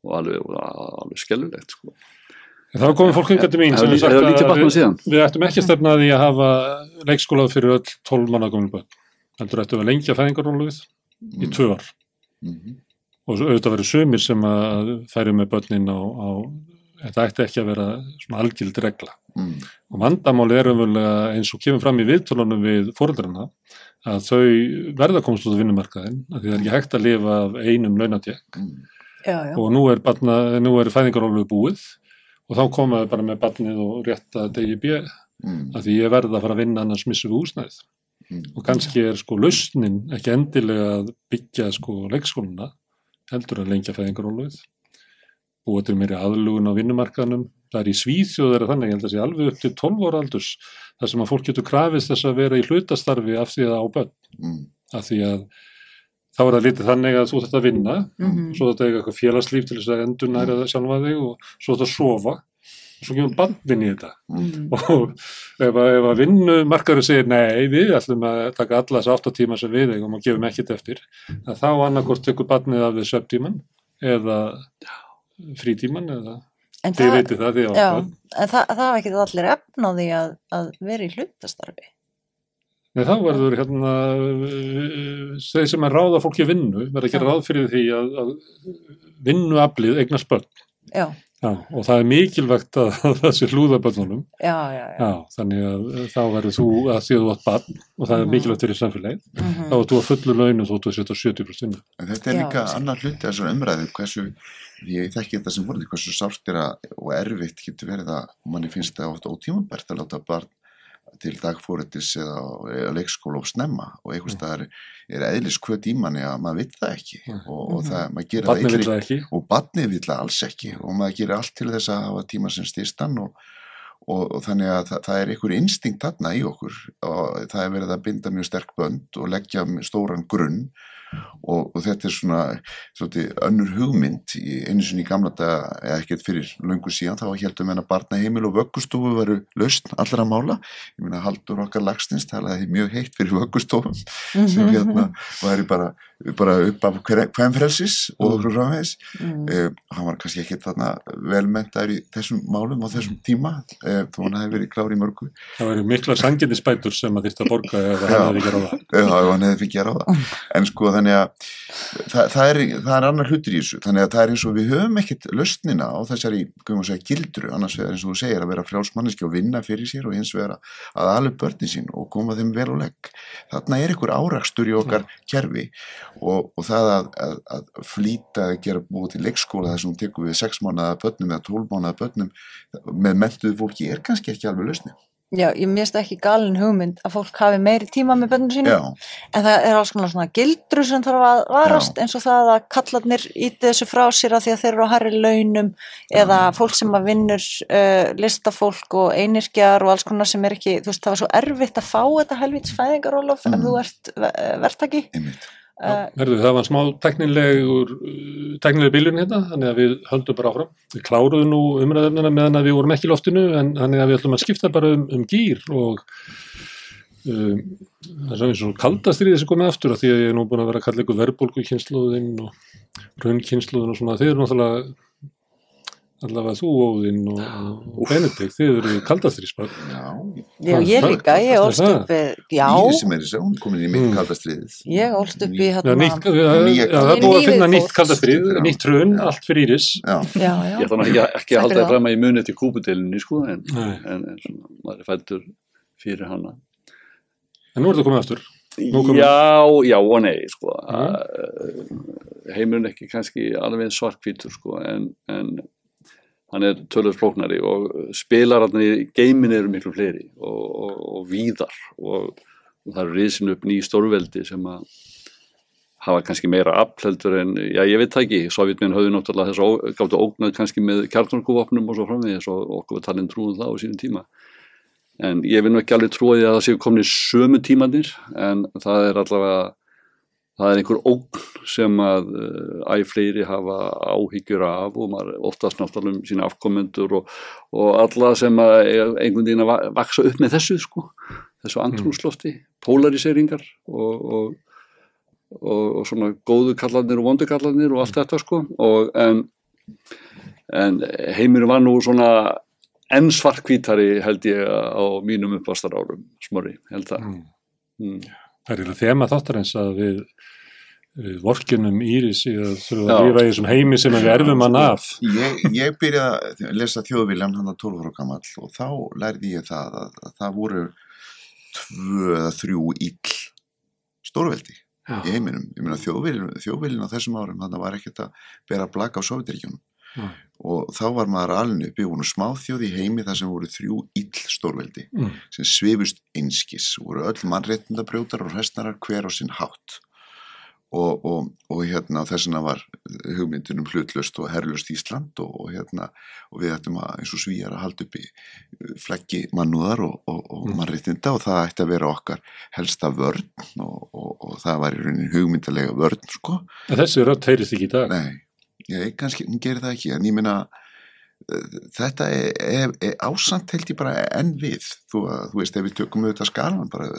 og alveg, alveg skelvilegt sko
En Það var komið fólk hingað til mín sem sagt að við, ættum ekki að stefna að því að hafa leikskólað fyrir öll 12 manna gömul börn. Heldur ættum við að lengja fæðingarólfið í tvö ár. Og auðvitað verið sumir sem að færi með börnin á, á þetta ætti ekki að vera svona algild regla.
Mm.
Og vandamáli er umvöldlega eins og kemur fram í viðtölunum við fóreldrarna að þau verða að komast út á vinnumarkaðin að því það er ekki hægt að lifa af einum launatjekk
Mm.
Og nú er, barna, nú er fæðingarólfið búið og þá komaðu bara með barnið og rétta degi bjöð
Mm.
að því ég verða að fara að vinna annars missum við húsnæðið
Mm.
og kannski er sko lausnin ekki endilega að byggja sko leikskóluna heldur að lengja fæðingarólfið búið til meiri aðlugun á vinnumarkaðnum það er í Svíþjóð er þannig, ég held að sé alveg upp til 12 ára aldurs þar sem að fólk getur krafist þess að vera í hlutastarfi af því að á börn
Mm.
af því að þá er það litið þannig að þú þarft að vinna
Mhm.
svo þetta eiga eitthvað félagslíf til þess að endur næra það sjálfa þig og svo þetta að sofa og svo kemur bandin í þetta
Mhm.
og ef að, að vinnumarkaður segir nei, við ætlum að taka alla þess áttatíma sem við eigum og gefum ekkit eftir þá annarkort tekur bandið af því söptíman eða frítíman eða
En
þið
það,
veitir það því á
en það, það var ekki allir efn á því að, að vera í hlutastarfi.
Nei, þá verður hérna þeir sem er ráða fólki vinnu verður
Já.
ráð fyrir því að, að vinnuaflið eignast börn
Já,
Já, og það er mikilvægt að, að það sé hlúða börnunum
já, já, já.
Já, þannig að uh, þá verður þú að því að þú átt barn og það er
Mhm.
mikilvægt fyrir samfélagið
Mhm.
þá er þú að fullu launum þó þú setja 70% vinnu.
En þetta er
Já,
líka annar hluti af þessar umræðu, hversu, ég þekki þetta sem voruð, hversu sárt er að, og erfitt getur verið að, manni finnst það oft ótímabært að láta barn til dagfórettis eða leikskóla og snemma og einhvers staðar er eðlis kvöt í manni að maður vill það ekki
Mm.
og, og það, maður gerir það illri-
það ekki.
og barnið vill það alls ekki og maður gerir allt til þess að hafa tíma sem styrstan og, og, og þannig að það, það er einhver instinkt þarna í okkur og það er verið að binda mjög sterk bönd og leggja stóran grunn og, og þetta er svona svolítið, önnur hugmynd í, einu sinni í gamla daga eða ekkert fyrir löngu síðan þá heldum við að barna heimil og vöggustofu veru lausn allra mála ég meina Haldur okkar lagstins talaði mjög heitt fyrir vöggustofum sem hérna væri bara, bara upp af hvem frelsis og okkur framvegis
Mhm.
uh, hann var kannski ekki þarna velmentaður í þessum málum á þessum tíma uh, þó hann hefði verið klár í mörgu
Það verður mikla sanginnispætur sem að að borga ef
Já.
hefði ekki ráða.
þannig að það, það, er, það er annar hlutur í þessu. Þannig að það er eins og við höfum ekkit löstnina á þessari, segja, gildru. Annars vegar eins og þú segir að vera frjálsmanniski og vinna fyrir sér og hins vegar að alveg börnin sín og koma þeim vel og legg. Þarna er einhver árakstur í okkar kerfi og, og það að, að, að flýta að gera búið til leikskóla hún tekur við 6 mánuða börnum eða 12 mánuða börnum með mentuðu fólki er kannski ekki alveg lösni
Já, ég mérst ekki galin hugmynd að fólk hafi meiri tíma með bönnum sínum.
Já,
En það er alls konar svona gildru sem þarf að varast eins og það að kallarnir íti þessu frá sér að því að þeir eru á harri launum eða fólk sem að vinnur uh, listafólk og einirkjar og alls konar sem er ekki, þú veist, það var svo erfitt að fá þetta helvits fæðingarólof ef
Mm.
þú ert uh, verktaki.
einmitt
Uh,
Herðu, það var smá teknilegur, uh, teknileg bílun hérna, þannig að við höldum bara áfram. Við kláruðum nú umræðumina meðan að við vorum ekki í loftinu, en þannig að við ætlum að skipta bara um, um gýr og um, það er svo eins og kaldastriði sem komið aftur af því að ég er nú búin að vera að kalla ykkur verbulgu kynsluðinn og raunkynsluðinn og svona, þið eru náttúrulega allavega þú Óðinn og, og Benedikt, þið eru kaldastriðsbörn.
Já,
já, ég líka, ég ólst upp já,
Íris sem er þessi, hún er komin í mitt
Mm.
kaldastriðið
ég ólst upp í
Já,
hérna,
nýtt, já, það er búið að finna nýtt kaldastrið, nýtt hrun, allt fyrir Íris.
Já,
já, já,
Ég ætla ekki, ekki að halda það fram að ég muni eftir kúpudelinni sko, en, en, en svona, maður er fættur fyrir hana.
En nú er það komið aftur.
Já, já og nei sko. Mm. heimurinn ekki kannski alveg eins svartkvítur sko, en, en hann er tölvöld flóknari og spilararnir í geimin eru miklu fleiri og, og, og víðar og, og það eru risin upp ný stórveldi sem að hafa kannski meira afheldur en, já ég veit það ekki, Sovjetminn höfðu náttúrulega þess að gáttu ógnað kannski með kjartnorkuvopnum og svo framvegis og okkur var talin trúum það á sínum tíma. En ég vil nú ekki alveg því að það séu komni sömu tímanir en það er allavega það er einhver ógn sem að uh, æ fleiri hafa áhyggjur af og maður oftast náttúrulega um sína afkomendur og, og alla sem einhvern veginn að va- vaksa upp með þessu sko, þessu andrúmslofti, polariseringar og, og, og, og svona góðu kallarnir og vondu kallarnir og allt þetta sko og en, en heimurinn var nú svona enn svartkvítari held ég á mínum uppvastar árum, smorri, held það.
Mm.
Mm.
Það er eiginlega þema þáttarins að við, við vorkinum Íris í að þurfa að lifa í þessum heimi sem við erfum hann af.
Ég, ég byrjaði að lesa þjóðviljan hann að 12 ára gamall og þá lærði ég það að, að það voru tvö eða þrjú ill stórveldi
Já.
í heiminum. Ég meina þjóðviljun á þessum árum þannig var ekkert að bera blaka á Sovjetiríkjunum
Já.
og þá var maður alveg uppi voru smáþjóð í heimi þar sem voru þrjú ill stórveldi
Mm.
sem svifust einskis voru öll mannréttindabrjótar og hestnarar hver á sinn hátt og, og, og hérna þess vegna var hugmyndin um hlutlust og herrlust Ísland og, og hérna og við ættum að eins og svíjar að halda upp í flaggi mannúðar og, og, og
Mm.
mannréttinda og það ætti að vera okkar helsta vörn og, og, og það var í raunin hugmyndalega vörn sko
En þessi rödd heyrist ekki í dag.
Nei, ég, kannski, hún gerir það ekki, en ég meina eh, þetta er, er, er ásamt held ég bara enn við, þú, þú veist, ef við tökum auðvitað skalan bara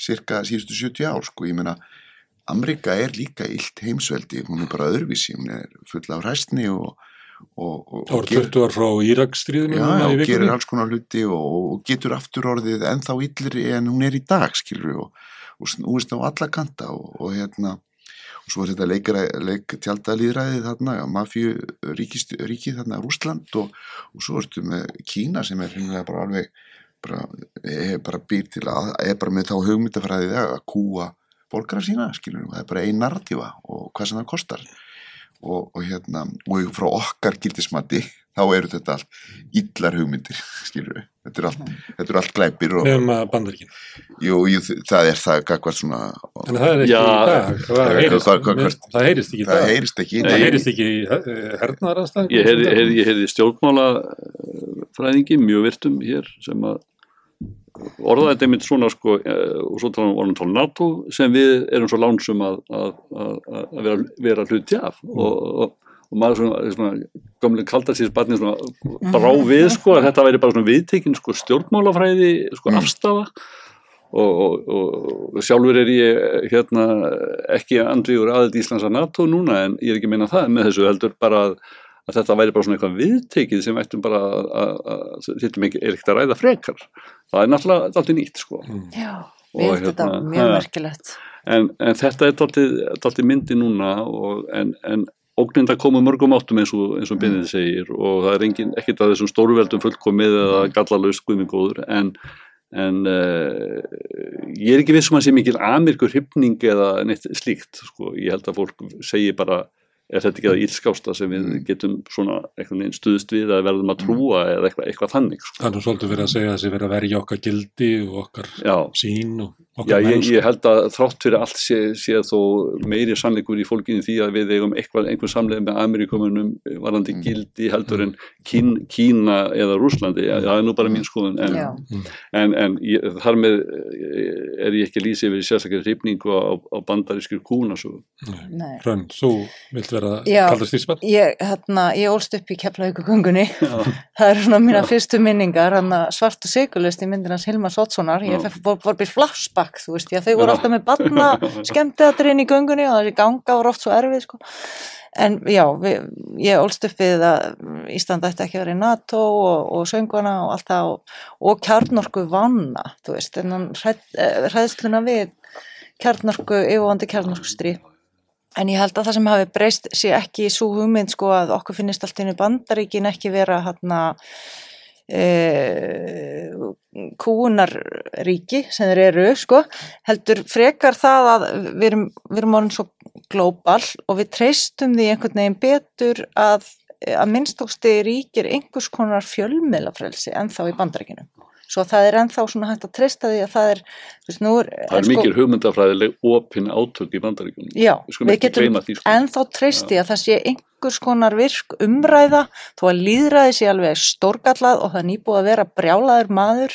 cirka síðustu 70 ár, sko, ég meina Amerika er líka illt heimsveldi, hún er bara öðruvísi, hún er full af hræstni og, og, og,
Það voru 20 ár frá Íraksstríðinu
Já, og gerir alls konar hluti og, og getur aftur orðið ennþá illri en hún er í dag, skilur og, og snúist á alla kanta og, og hérna svo er þetta leikara, leik þarna, mafíu ríkið þarna Rúsland og, og svo ertu með Kína sem er hreinlega bara alveg bara, er bara býr til að, er bara með þá hugmyndafræðið að kúa borgara sína, skilur, það er bara ein narratífa og hvað sem það kostar. Og, og hérna, og frá okkar gildismati, þá eru þetta allt illar hugmyndir, skilur við þetta er allt, þetta er allt glæpir og
bandaríkin.
jú, jú, það er það gagvart svona,
En það er ekki
Já,
í dag. Það heyrist, ekki í
það heyrist ekki
Það heyrist ekki í hernaðarastæðum.
Ég heyrði, heyrði, ég heyrði stjórnmálafræðingi mjög virtum hér sem að orðaði þetta einmitt svona sko eh, og svo tala um orðan tala um NATO sem við erum svo lánsum að, að, að, að vera, vera hluti af og, og, og maður svona, svona gamlega kaldarsýrsbarni svona brá við sko að þetta væri bara svona viðtekin sko stjórnmálafræði sko
Mm.
afstafa og, og, og sjálfur er ég hérna ekki andvígur aðeins Íslands að NATO núna en ég er ekki að meina það með þessu heldur bara að, að þetta væri bara svona eitthvað viðtekið sem ættum bara að, að, að þetta er ekkert að ræða frekar það er náttúrulega alltaf nýtt sko
Já,
Og
við erum þetta
hérna,
mjög
ha.
merkilegt.
en, en þetta er alltaf myndi núna og, en, en ógninda komu mörgum áttum eins og, eins og Benedikt segir og það er engin, ekkert að þessum stóruveldum fullkomið eða gallalaust guðmingóður en, en uh, ég er ekki viss um að sé mikil amirkur hyfning eða neitt slíkt sko. ég held að fólk segi bara er þetta ekki það ílskásta sem við
Mm.
getum svona einhvern veginn stuðst við að verðum að trúa eða eitthvað, eitthvað þannig sko.
Það er nú svolítið verið að segja að þessi verið að verja okkar gildi og okkar
Já,
sín og
Já,
okkar
ég,
mennsku.
ég held að þrátt fyrir allt sé, sé þó meiri sannleikur í fólkinu því að við eigum eitthvað, einhver samleið með Amerikumunum varandi
Mm.
gildi heldur en Kín, Kína eða Rúslandi, það er nú bara mín skoðun en,
Já,
en, en ég, þar með eh, er ég ekki lýsa yfir sérstaklega hrifningu á, á bandarískir kúnasögu.
Vera
Já.
kaldast í spann?
Ég, hérna, ég ólst upp í Keflavíkugöngunni.
Já,
Það eru svona mína fyrstu minningar, hann að svart og sigurlist í myndinans Hilmar Sotssonar. Ég
Já.
vor býr flashback, þú veist, að þau voru
Já.
alltaf með barna skemmtiðatrinn í göngunni og þessi ganga var oft svo erfið, sko. En já, við, ég ólst upp við að Ísland ætti ekki að vera í NATO og, og sönguna og allt það og, og kjarnorku vanna, þú veist, en hann hræðsluna við kjarnorku, yfirvandi kjarnorku stríð. En ég held að það sem hafi breyst sé ekki svo hugmynd sko að okkur finnist allt einu bandaríkin ekki vera hérna e, kúunarríki sem þeir eru sko, heldur frekar það að við erum, erum orðin svo glóbal og við treystum því einhvern veginn betur að að minnstóksti ríkir einhvers konar fjölmiðlafrelsi ennþá í bandaríkinu. Svo það er ennþá svona hægt að treysta því að það er, veist, er,
það er
sko-
mikil hugmyndafræðileg opin átök í bandaríkunum.
Já,
Við
við getum
því, sko.
ennþá treysti að það sé einhver einhvers konar virk umræða þó að líðræði sé alveg stórgallað og það er nýbúið að vera brjálaður maður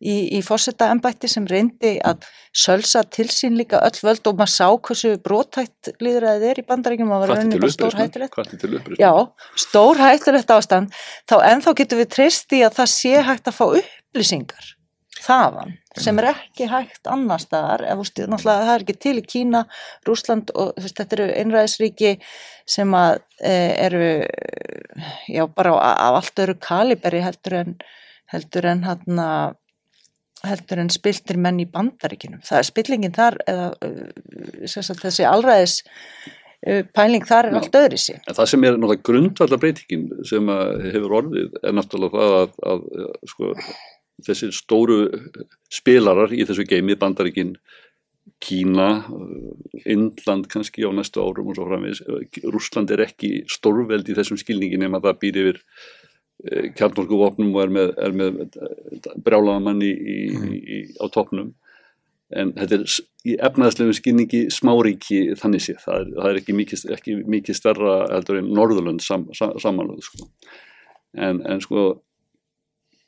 í, í fósetta embætti sem reyndi að sölsa til sín líka öll völd og maður sá hversu brótætt líðræðið er í bandaríkjum og var
Hvatti
rauninni
til
bara stór
uppreisnar.
hættulegt.
Hvatti til uppreisnar.
Já, stór hættulegt ástand, þá ennþá getum við treyst í að það sé hægt að fá upplýsingar þaðan sem er ekki hægt annar staðar, ef þú veist, náttúrulega það er ekki til í Kína, Rúsland og veist, þetta eru einræðisríki sem að e, eru já, bara á allt öru kaliberi heldur en heldur en hann heldur en spiltir menn í bandaríkinum. Það er spillingin þar eða sem sagt, þessi alræðis uh, pæling þar er allt öðri sér.
En það sem er náttúrulega grundvallar breytingin sem að hefur orðið er náttúrulega það að, að, að sko, þessir stóru spilarar í þessu geimi, Bandaríkin, Kína, uh, Indland kannski á næstu árum og svo framvegis. Rússland er ekki stórveld í þessum skilningi nema það býr yfir kjarnorkuvopnum og er með, með í, í, á toppnum. En þetta er í efnaðslegum skilningi smáríki þannig sé. Það er, það er ekki, mikið, ekki mikið stærra heldur en Norðurlönd sam, sam, samanlöð. Sko. En, en sko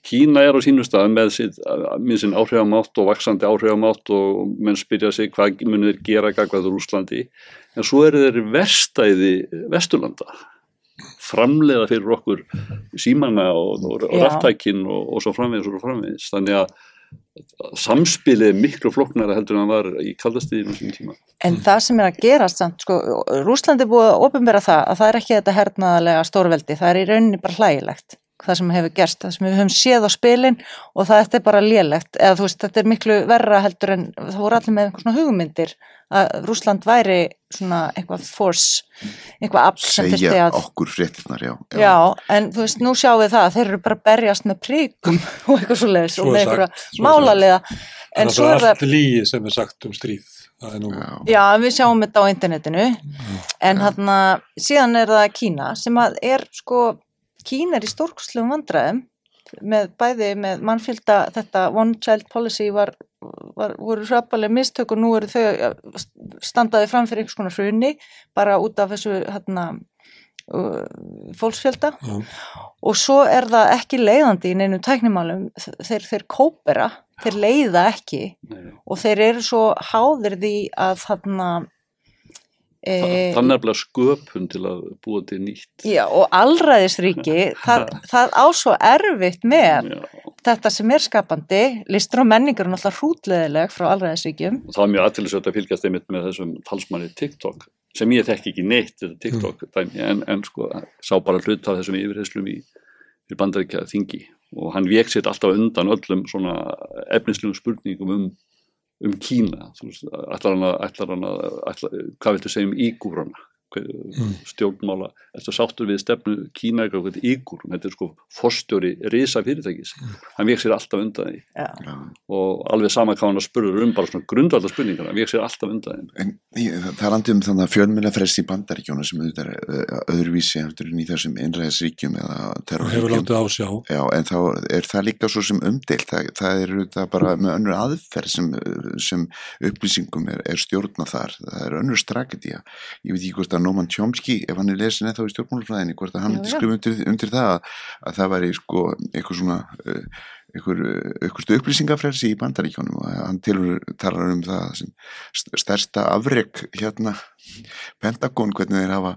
Kína er á sínu stað með sinn áhrifamátt og vaksandi áhrifamátt og menn spyrja sig hvað munir gera gagvað Rúslandi en svo eru þeir verstæði Vesturlanda framleiða fyrir okkur símana og, og, og
Já.
raftækin og, og svo framvegis og svo framvegis. Þannig að samspilið er miklu flóknara heldur en það var í kaldastíðinu sín tíma.
En það sem er að gerast samt, sko, Rúslandi búið að ofinbera það að það er ekki þetta hernaðalega stórveldi, það er í rauninni bara hlægilegt það sem hefur gerst, það sem við höfum séð á spilin og það þetta er bara lélegt eða þú veist, þetta er miklu verra heldur en það voru allir með einhvern svona hugmyndir að Rúsland væri svona eitthvað force, eitthvað þyrfti
segja
að
okkur fréttinnar, já.
Já, en þú veist, nú sjáum við það að þeir eru bara að berjast með príkum og eitthvað svo leiðis og með
sagt,
einhverja
svo er
málalega en svo
er
það
allt lígi sem er sagt um stríð. Það er nú,
já.
Já, við sjáum þetta á internetinu en hann síðan er það Kína sem að er sko Kína er í stórkustlegum vandræðum með bæði með mannfylgda þetta one child policy var, var voru hrapalega mistök og nú eru þau að standaði fram fyrir einhvers konar hruni bara út af þessu hérna uh, fólksfjölda
Já.
og svo er það ekki leiðandi í neinu tæknimálum þeir, þeir kópera, þeir leiða ekki
Nei,
og þeir eru svo háðir því að þarna e,
það er nefnilega sköpun til að búa til nýtt.
Já, og allræðisríki það, það á svo erfitt með
Já.
þetta sem er skapandi. Listur og menningur er náttúrulega hrútleðileg frá allræðisríkjum
og það var mjög aðtilsvægt að fylgjast einmitt með þessum talsmanni TikTok sem ég þekki ekki neitt þetta TikTok dæmi en, en sko sá bara hlut af þessum yfirheyslum í, í bandaríkja þingi og hann vék sér alltaf undan öllum svona efnislegum spurningum um, um Kína. Veist, ætlar hann að, ætlar hann að ætlar, hvað viltu segja um ígúrana
Mm.
stjórnmála eftir sáttur við stefnu Kína eitthvað ígúrum, þetta er sko forstjóri risa fyrirtækis, hann vék sér alltaf undan því
já.
og alveg sama hvað hann að spurður um bara svona grundvalda spurningar, hann vék sér alltaf undan þeim
En það talandi um þannig að fjölmjölafresti í bandaríkjónu sem auðvitað er uh, öðruvísi eftir í þessum innræðisríkjum
hefur
terrorríkjum.
látið á sjá.
Já, en þá er það líka svo sem umdeilt. Það, það er auðvitað bara með önnur aðferð sem, sem upplýsingum er, er stjórna þar. Það er önnur strategía. Ég veit ekki hvort að Nóman Tjómski, ef hann er lesin eða þá í stjórnmálafræðinni, hvort að hann
já.
skrifa undir, undir það að, að það væri sko eitthvað svona uh, eitthvað, eitthvað upplýsingafrelsi í bandaríkjónum og hann tilur, talar um það sem st- stærsta afrek hérna Pentagon, hvernig þeir hafa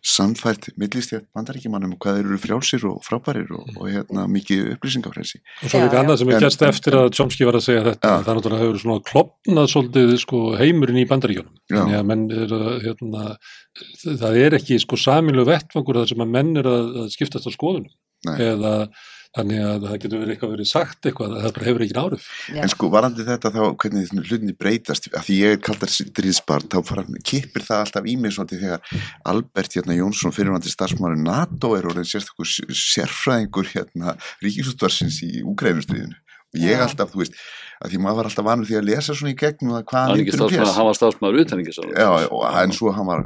sannfært millistjætt bandaríkjumannum hvað þeir eru frjálsir og frábærir og, og hérna mikið upplýsingafrelsi
Og svo
Já,
líka
já.
annað sem er gæst eftir að Chomsky var að segja þetta,
Já.
það er náttúrulega hefur svona klopnað svolítið sko heimurinn í. Þannig að menn er að, hérna, það er ekki sko samilu vettfangur þar sem að menn er að, að skiptast á skoðunum.
Nei.
Eða þannig að það getur verið eitthvað verið sagt eitthvað, það bara hefur ekki.
Já.
En sko, varandi þetta þá, hvernig hlutinni breytast, að því ég er kaldar stríðsbarn, þá fara, kippir það alltaf í mig svolítið þegar Albert hérna, Jónsson, fyrirvandi starfsmári NATO er orðin sérstakur sérfræðingur hérna, ríkisútvarsins í Úkrænustríðinu. Og ég
Já.
alltaf, þú veist, að því maður var alltaf vanur því að lesa svona í gegnum það hvað
hann,
myndur um pjæs
hann var stafsmaður utaningis
Já, og en svo hann var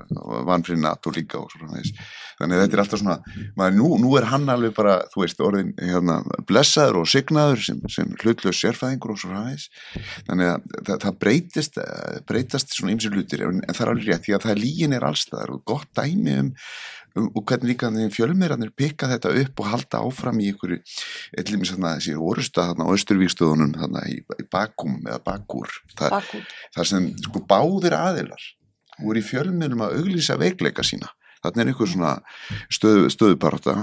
vann fyrir NATO líka og svona þess. Þannig að þetta er alltaf svona, maður, nú, nú er hann alveg bara, þú veist, orðin hérna, blessaður og signaður sem, sem hlutlaus sérfæðingur og svona þess. Þannig að það, það breytist, eh, breytast svona ymsir hlutir, en, það er alveg rétt, því að það lígin er allstaðar og gott dæmi um, um og hvernig líka fjölmiðranir pikka þetta upp og halda áfram í ykkur, eitthvað svona þessi orusta á Östurvíkstöðunum í, í Bakum eða Bakur.
Bakút.
þar sem sko báðir aðilar voru í fjölmiðlum að auglýsa veikleika sína þarna er einhver svona stöðu, stöðuparta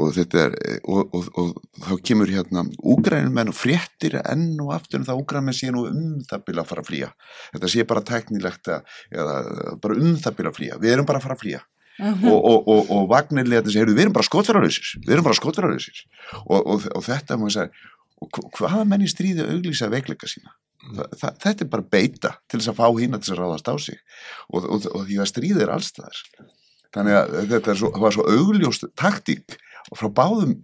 og þetta er og, og, og þá kemur hérna úgrænumenn og fréttir enn og aftur en það úgrænumenn sé nú um það byrja að fara að flýja. Þetta sé bara tæknilegt að, eða bara um það byrja að flýja. Við erum bara að fara að flýja. Og, og, og, og vagnirlega þetta segir við erum bara skotverðarlausir við erum bara skotverðarlausir og, og, og þetta maður og hva- hvaða menn í stríði auglýsa veikleika sína? Þa, það, þetta er bara beita til þess að fá hína til þess að ráðast á sig. Og, og, og því að stríði er allstaðar þannig að þetta er svo, var svo augljóst taktík frá báðum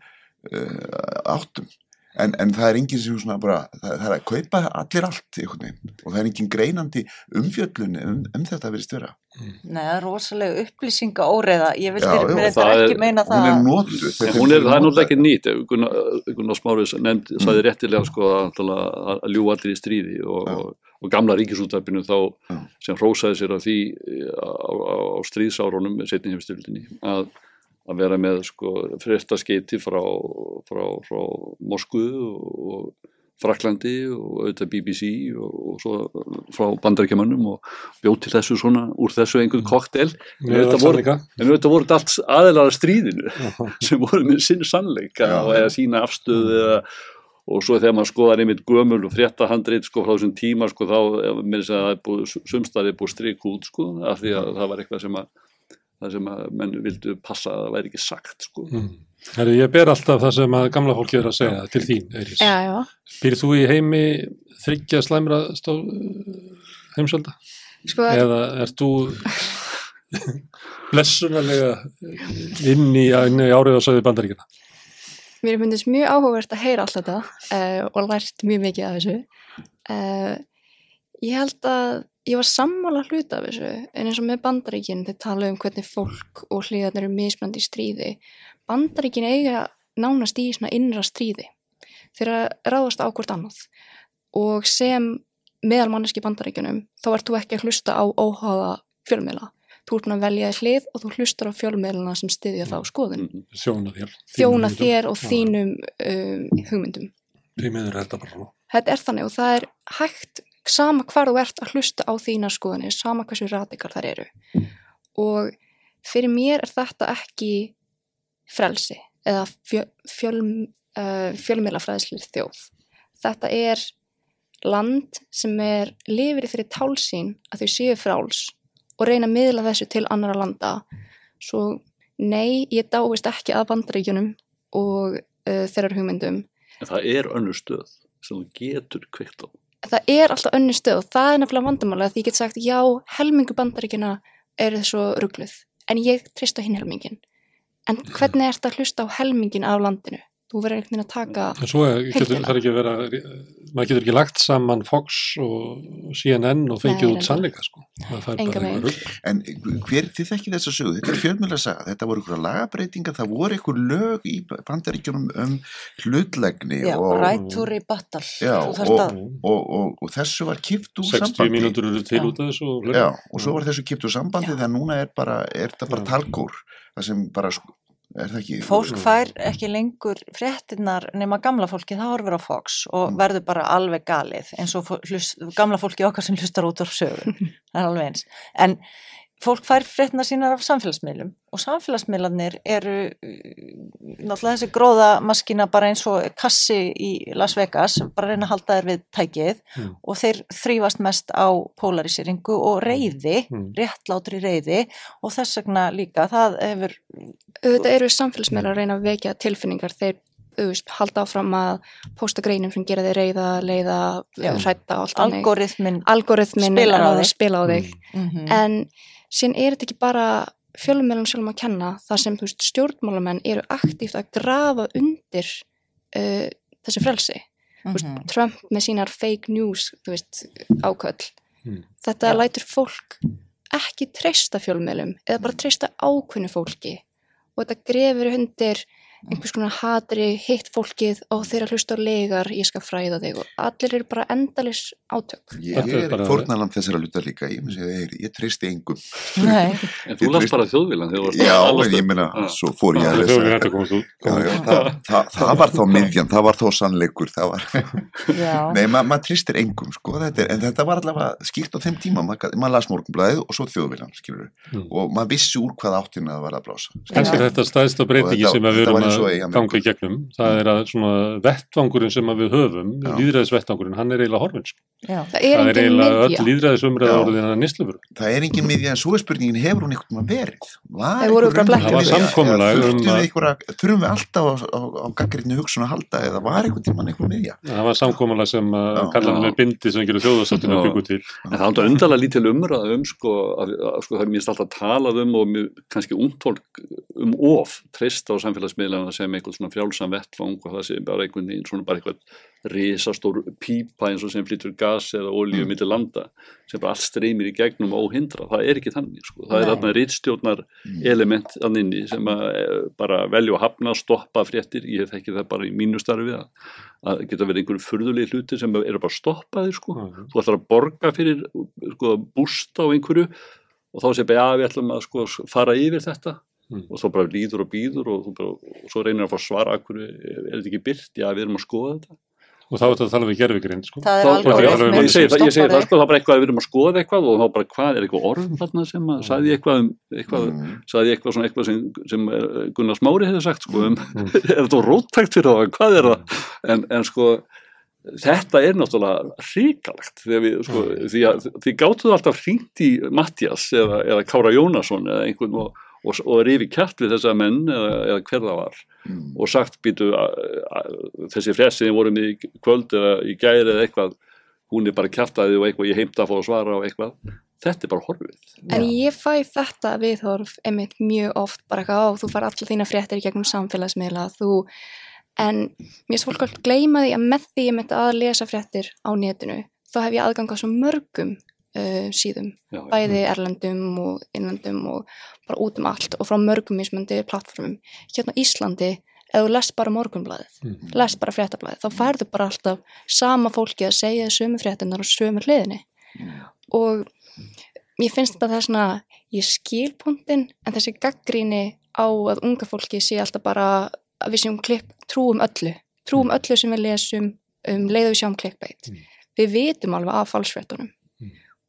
uh, áttum. En, en það er enginn sem svona bara það, það er að kaupa allir allt einhvern veginn. Og það er enginn greinandi umfjöllun um, um þetta verið störa
Nei, það er rosalega upplýsinga óreiða. Ég
það
þetta
er-
ekki meina það.
hún er
er, það er náttúrulega ekki nýtt Gunnar, Gunnar Smárið nefnd, sagði réttilega sko að, að ljú allir í stríði og,
Já.
Og, gamla ríkisúttarpinu þá
Já.
sem hrósaði sér af því eh, á, á, á stríðsárunum setni hefstildinni að, að vera með sko fréttaskeiti frá, frá, frá Moskvu og, Fraklandi og auðvitað BBC og, og svo frá bandarækjamönnum og bjóð til þessu svona úr þessu einhvern koktel voru-
líka.
en auðvitað voru þetta allt aðeinslega stríðinu sem voru með sinn sannleika og eða sína afstöðu eða, og svo þegar maður skoðar einmitt gömul og frétta handrið sko frá þessum tíma sko þá þess að það er búið sumstaði búið strik út sko af því að það var eitthvað sem að það sem að menn vildu passa að það væri ekki sagt sko
Mm. Herri, ég ber alltaf það sem að gamla fólki er að segja til þín, Eiris.
Já, já.
Býrð þú í heimi þryggja slæmra heimsölda?
Sko, það er-
Eða ert þú blessunarlega inn í, í árið og sögðu bandaríkina?
Mér er myndist mjög áhugavert að heyra allt þetta uh, og lært mjög mikið af þessu. Uh, ég held að ég var sammála hluta af þessu en eins og með bandaríkin þeir tala um hvernig fólk og hliðarnir eru mismandi í stríði. Bandaríkin eiga nánast í svona innra stríði þegar ráðast á hvort annað og sem meðal manneski bandaríkjunum þá ert þú ekki að hlusta á óháða fjölmiðla. Þú ert búin að velja þér hlið og þú hlustar á fjölmiðluna sem styðja þá skoðun.
Mhm.
Þjóna þér.
Þjóna þér og þínum um, hugmyndum.
Þetta bara svona.
Þetta er þannig og það er hægt sama hvar þú ert að hlusta á þína skoðunir, sama hversu radikar þar eru. Og fyrir mér er þetta ekki frelsi eða fjö, fjöl, uh, fjölmiðlafræðslir þjóð. Þetta er land sem er lifir þeirri tálsín að þau séu fráls og reyna að miðla þessu til annara landa. Svo nei, ég dáist ekki að bandaríkjunum og uh, þeirrar hugmyndum.
En það er önnur stöð sem þú getur kveikt á.
Það er alltaf önnur stöð og það er nefnilega vandamálega því ég get sagt já, helmingu bandaríkina eru svo ruggluð en ég treyst á hinn helmingin en hvernig ert að hlusta á helmingin af landinu þú verður einhvern veginn að taka
En svo er- getur, það er ekki að vera, maður getur ekki lagt saman Fox og CNN og fengið út sannleika sko.
En hver, þið þekki þessa sögu, þetta er fjölmjöla saga, þetta voru ykkur lagabreitingar, það voru ykkur lög í bandaríkjunum um hlutlegni
Já,
og,
right to rebuttal.
Já,
Þú þarft
og-
að-
og, og, og þessu var kipt úr
60
sambandi.
mínútur eru til
Já.
út af þessu og
Já, og svo var þessu kipt úr sambandi þegar núna er bara, er það bara
Já.
talgór, það sem bara, sko- er það ekki?
Fólk fær ekki lengur fréttinnar nema gamla fólki, það horfir á Fox og
Mm.
verður bara alveg galið eins og hlust, gamla fólki okkar sem hlustar út á sögur, það er alveg eins. En fólk fær fréttinnar sínar af samfélagsmiðlum og samfélagsmiðlarnir eru uh, náttúrulega þessi gróða maskina bara eins og kassi í Las Vegas, bara reyna að halda þér við tækið
Mm.
og þeir þrýfast mest á polariseringu og reyði,
Mm.
réttlátri reyði og þess vegna líka, það hefur
auðvitað eru samfélagsmeila að reyna að vekja tilfinningar þeir veist, halda áfram að posta greinum sem gera þeir reyða, leiða,
Já.
hrætta og allt þannig.
algoritmin
algoritmin
Spilar á þig.
spila á þig
Mhm.
en síðan er þetta ekki bara fjölumælum sjálfum að kenna þar sem veist, stjórnmálamenn eru aktíft að grafa undir uh, þessi frelsi Þú veist,
Mhm.
Trump með sínar fake news veist, áköll
Mm.
þetta lætur fólk ekki treysta fjölmiðlum eða bara treysta ákveðnu fólki og þetta grefur undir einhvers konar hatri, hitt fólkið og þeirra hlusta á legar, ég skal fræða þig og allir eru bara endalis átök
Ég
Þetta er
er fórnalam þessara luta líka, ég, ég, ég treysti engum.
Nei,
En
Ég
þú las
treysti-
bara þjóðvílan
Já,
að
en ég meina, svo fór ég að lesa.
þetta komast út.
Já, já, það, það, það var þá miðjan, það var þá sannleikur, það var,
já.
nei, ma maður tristir engum, sko, þetta er, en þetta var allavega skýrt á þeim tíma, maður, las morgunblæðið og svo þjóðviljan, skilur
Mm.
og maður vissi úr hvað áttina það var að blása.
Er þetta stæðsta breytingi
Og þetta-
sem að við erum
og
að ganga í gegnum. Það er að svona vettvangurinn sem að við höfum, líðræðisvettvangurinn, hann er eiginlega horfinn. Sko.
já.
það er
Það er eiginlega öll líðræðisumræða orðin að nýslufur.
Það er engin miðja en svo er spurningin, hefur hún einhvern veginn verið?
Það var
Eða
um
Þurfum við alltaf á, á, á gaggrinni hugsun að halda eða var einhvern tímann einhver miðja?
Það var samkomulega sem að
Já.
kalla hann
Já.
með bindi sem gerur þjóðarsáttinu
Já.
að byggu til.
En það er undarlega lítil umræða um sko, sko, það er mjög og samfélagsmiðlana sem einhvern svona frjálsam vettvang og það sé bara einhvern veginn svona bara eitthvað risastór pípa eins og sem flytur gas eða olíu
Mm.
millir landa sem bara allt streymir í gegnum óhindra, það er ekki þannig sko. það er
Nei.
þarna rítstjórnar
Mm.
element þannig sem að eh, bara velja að hafna, stoppa fréttir, ég þekki það bara í mínu starfi að, að geta verið einhverju furðulegi hluti sem eru bara stoppaðir sko
Já.
þú ætlar að borga fyrir sko, að bústa á einhverju og þá sé bara, já, við ætlum að sko, fara yfir þetta
Mm.
og þá bara líður og býður og, bara, og svo reynir að fá svara akkur, er þetta ekki byrt, já, við erum að skoða þetta
Og þá er þetta að tala við gerfigrind, sko.
Það er algoritminn
ég segi það,
sem
ég segi það sko, þá bara eitthvað að við erum að skoða eitthvað og þá bara hvað, er eitthvað orð þarna sem að sagði ég eitthvað um, eitthvað,
Mm.
sagði ég eitthvað svona eitthvað sem, sem eh, Gunnar Smári hefði sagt sko um,
Mm.
er þetta róttækt fyrir það, hvað er það en, en sko þetta er náttúrulega hrikalegt þegar við, sko, því að því gáttu alltaf hringt í Mattias eða, eða Kára Jónasson eða einhvern og, og, og rifi kjatt við þessa menn eða, eða hver það var.
Mm.
og sagt býtu þessi fressi sem vorum í kvöld eða í gæri eða eitthvað. Hún er bara kjaftaði og eitthvað ég heimta að fá að svara og eitthvað. Þetta er bara horfið.
En ég fæ þetta viðhorf einmitt mjög oft bara eitthvað á, þú far allar þína fréttir í gegnum samfélagsmiðla, þú, en mér finnst fólk að gleyma því að með því ég myndi að lesa fréttir á netinu, þá hef ég aðgang á svo mörgum uh, síðum,
já,
bæði erlendum og innlendum og bara út um allt og frá mörgum mismöndi plattformum. Hérna á Íslandi, ef þú lest bara morgunblæðið,
Mm.
lest bara fréttablæðið, þá færðu bara alltaf sama fólki að segja sömu fréttinnar og sömu hliðinni og mér finnst þetta svona ég skil punktin en þessi gaggríni á að unga fólki sé alltaf bara að við séum klipp, trúum öllu trúum öllu sem við lesum um leiðu við sjáum klikkbeitt
Mm.
við vitum alveg af falsfréttunum
Mm.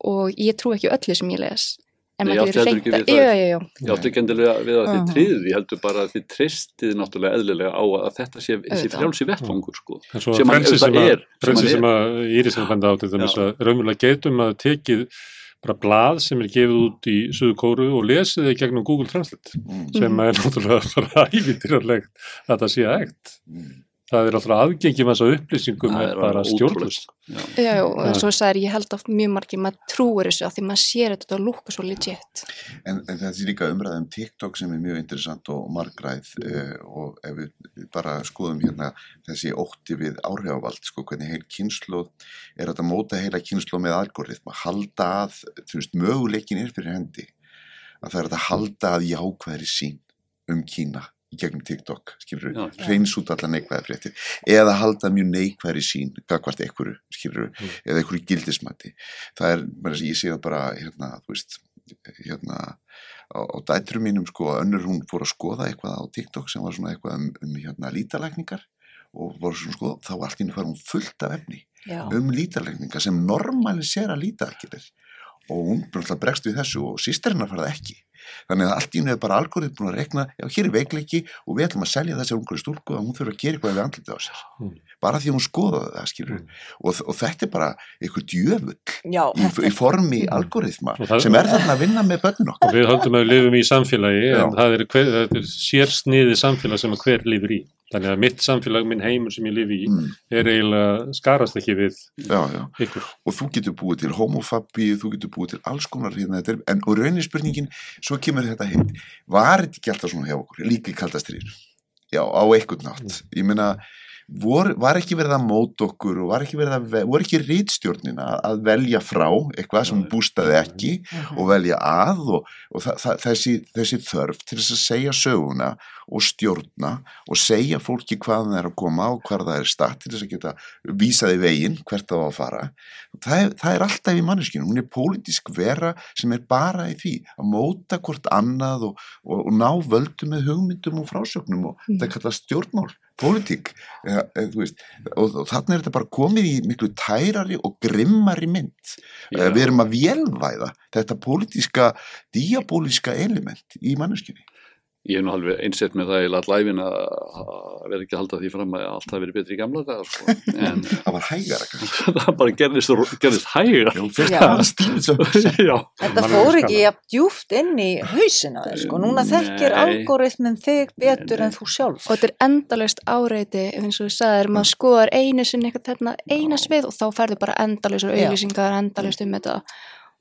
Og ég trú ekki öllu sem ég les en
Nei,
maður
ég átti
getur
heldur ekki
reynt
við
að
það.
já, já, já,
Ég átti ekki endilega við að þið tryðið, ég heldur bara að þið treystið náttúrulega eðlilega á að þetta sé, sé frjálsi vettfangur sko.
En svo
Sem hann er, hann
sem að Íris benda á til þess að raunverulega getum að tekið bara blað sem er gefið út í Suðu Kóru og lesið þið gegnum Google Translate
Mm.
sem
Mhm.
er náttúrulega bara ævindirarlegt að það sé ægt.
Mm.
Það er náttúrulega aðgengjum þess að upplýsingum
Það
er
er
bara stjórnlust.
Já.
já, já, svo sagði ég held að mjög margir maður trúir þessu að því maður sér þetta og lúka svo legit
En, en þetta er líka umræðum um TikTok sem er mjög interessant og margræð uh, og ef við bara skoðum hérna þessi ótti við áhrifavald, sko, hvernig heil kynnslóð er þetta að móta heila kynnslóð með algoritma, halda að, þú veist, möguleikin er fyrir hendi að það er þetta að halda að jákvæðri sín um Kína í gegnum TikTok, skilur við, hreins út allar neikvæða fréttir, eða halda mjög neikvæðri sín, gagvart einhverju, skilur við,
Mm.
eða einhverju gildismæti. Það er, bara, ég sé það bara, hérna, þú veist, hérna, á, á dætrum mínum, sko, önnur hún fór að skoða eitthvað á TikTok sem var svona eitthvað um, um hérna, lítalækningar og voru svona skoða, þá allt í henni fara hún fullt af efni
Já.
um lítalækningar sem normalisera lítalækningar og hún bara bregst við þessu og sýsterina farið ekki þannig að allt í er bara algoritm búin að rekna já, hér er veikleiki og við ætlum að selja þessar ungur stúlku að hún þurfa að gera eitthvað við andlitið á sér
Mm.
bara því að hún skoðaði það, skilur og, og þetta er bara einhver djöfull
Já,
í, í formi
Og það-
sem er þarna að vinna með börnun okkar
Og við höldum að við lifum í samfélagi
Já.
en það er, hver, það er sérsniði samfélag sem að hver lifir í. Þannig að mitt samfélag, minn heimur sem ég lifi í,
mm,
er eiginlega skarast ekki við
já, já.
ykkur.
og þú getur búið til homofabi þú getur búið til alls konar hérna, þetta en og raunin spurningin, svo kemur þetta hitt. Var þetta ekki alltaf svona hjá okkur? Líka í kaldastriðinu já, á einhvern nátt ég meina, vor, var ekki verið að móta okkur og var ekki verið að, voru ekki rítstjórnin að, velja frá eitthvað sem bústaði ekki og velja að og, og þa þa þessi, þessi þörf til þess að segja söguna og stjórna og segja fólki hvað það er að koma og hvað það er statt til þess að geta vísaði veginn hvert það á að fara. Það það er alltaf í manneskinu, hún er pólitísk vera sem er bara í því að móta hvort annað og, og, og ná völdum með hugmyndum og frásögnum og
Mm.
það kallast stjórnmál, pólitík veist, og, og þannig er þetta bara komið í miklu tærari og grimmari mynd
Já.
við erum að vélvæða þetta pólitíska, diabóliska element í manneskinu
Ég hef nú alveg einsett með það í allæfin að að vera ekki að halda því fram að allt hafi verið betri í gamla daga sko. en
það var hægara kannski
það bara gerðist, gerðist hægar.
Þetta fór ekki jafn djúft inn í hausina þér sko. Núna þekkir algoritmin þig betur
Nei, nei.
en þú sjálf.
og þetta er endalaust áreiti eins og þú sagðir, maður skoðar einu sinni eitthvað þarna eina svið og þá ferður bara endalausar
Já.
auðlýsingar endalaust um þetta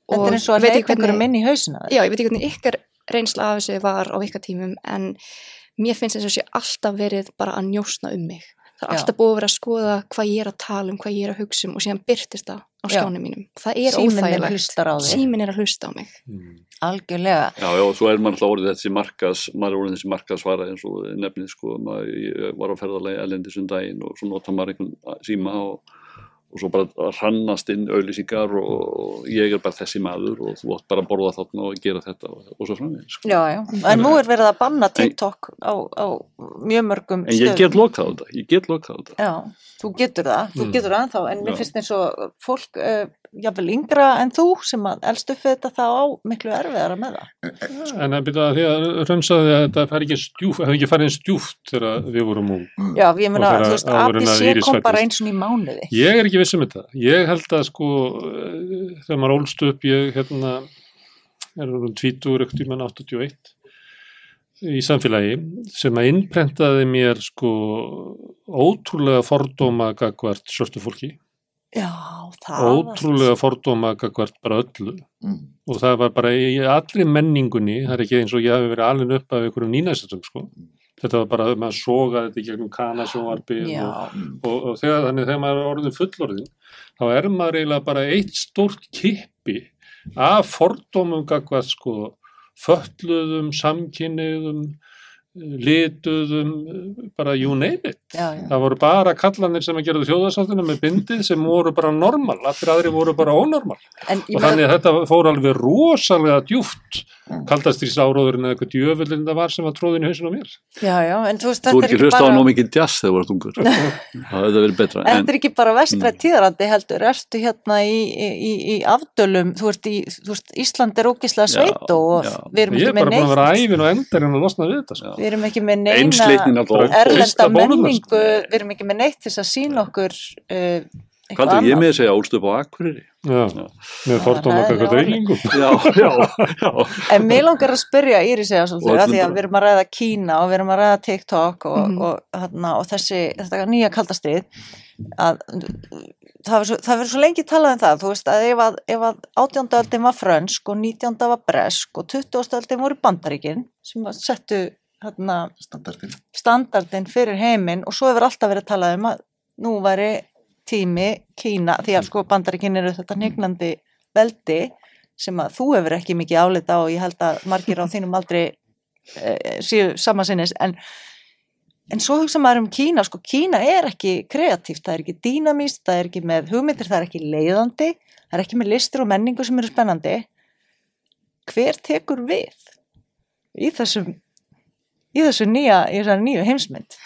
Þetta er eins og að
veit
leika
ekki
einhverjum
hvernig-
inn í hausina þér.
já, ég veit ekki hvernig ykkar reynsla af þessu var á ykkar tímum en mér finnst þess að sé alltaf verið bara að njósna um mig það er
Já.
alltaf búið að vera að skoða hvað ég er að tala um hvað ég er að hugsa um og síðan byrtist það á
Já.
skjánum mínum það er
Síminn er
óþægilegt
þig.
símin er að hlusta á mig
Mm.
Algjörlega.
já, já, og svo er maður alltaf orðið þessi markas, maður er orðið þessi markasvara eins og nefnið sko, maður var á ferðalegi elendis um daginn og svo nota maður einhvern síma og, og svo bara hrannast inn auðlýsingar og ég er bara þessi maður og þú átt bara að borða þarna og gera þetta og, og svo framvegis sko.
Já, já. En nú er verið að banna TikTok á, á mjög mörgum
En ég get lokað á þetta, ég get lokað á þetta.
Já, þú getur það, þú
Mm.
getur það ennþá, en mér
Já.
finnst eins og fólk, uh, jafnvel yngra en þú, sem að elst upp þetta þá á miklu erfiðara með það.
En að byrja að því að rönsaði að þetta fær ekki stjúft, hefði ekki farið eins djúft þegar við vorum ung.
Já, ég
þegar
þú veist,
ekki viss um þetta. Ég held að sko, eh, þegar maður ólst upp, ég hérna, er um tvítur ekkert í mann 81 í samfélagi sem að innprentaði mér sko ótrúlega fordóma gagvart svörtu fólki,
Já, það var...
ótrúlega fordóma gagvart bara öllu
Mm.
og það var bara í allri menningunni, það er ekki eins og ég hafi verið alveg upp af einhverjum nýnæstum sko. Þetta var bara, maður sogaði þetta í gegnum kanasjónvarpi
Já,
og, og, og þegar, þannig þegar maður er orðin fullorðin þá er maður eiginlega bara eitt stórt kippi af fordómum gagvað sko fötluðum, samkynniðum lituðum bara you name it
já, já.
það voru bara kallanir sem að gera þjóðarsáttina með bindið sem voru bara normal allir aðri voru bara ónormal
En
og þannig að þetta fór alveg rosalega djúft
Mm.
kaldast í áróðurinn eða eitthvað djöfullin það var sem var tróðin í hausinu á mér
já, já, en þú veist,
Þú
þetta
er ekki
ekki
hlusta á
bara...
nóg mikið jazz þegar þú varst ungur. Það hefði verið betra.
En
En,
þetta er ekki bara vestræð
Mm.
tíðarandi heldur, ertu hérna í, í, í afdölum, þú veist, í, þú veist Ísland er ógislega sveit og við erum
og við
erum ekki með neina erlenda menningu,
sko.
við erum ekki með neitt til þess að sína okkur uh,
Hvað er ég með að segja álst upp á Akureyri?
Já,
Já.
með fordóma
það er
gagvað
alveg-
reylingum
Já, já, já.
En mér langar að spyrja Íris eða
Og
svolítið, að því að við erum að ræða Kína og við erum að ræða TikTok og,
Mhm.
og, þarna, og þessi, þetta nýja kaldastið að það verður svo, það verður svo lengi talað um það, þú veist að ef að, ef að 18. öldin var frönsk og 19. var bresk og 20. öldin voru bandaríkin sem var- settu þarna,
standardin
standardin fyrir heiminn og svo hefur alltaf verið talað um að nú væri tími Kína, því að sko bandaríkin eru þetta hnignandi veldi sem að þú hefur ekki mikið álita og ég held að margir á þínum aldrei e, séu samansinnis en, en svo hugsa maður um Kína sko Kína er ekki kreatíft, það er ekki dýnamíst, það er ekki með hugmyndir, það er ekki leiðandi það er ekki með listur og menningu sem eru spennandi. Hver tekur við í þessum í þessu nýja, í þessari nýju heimsmynd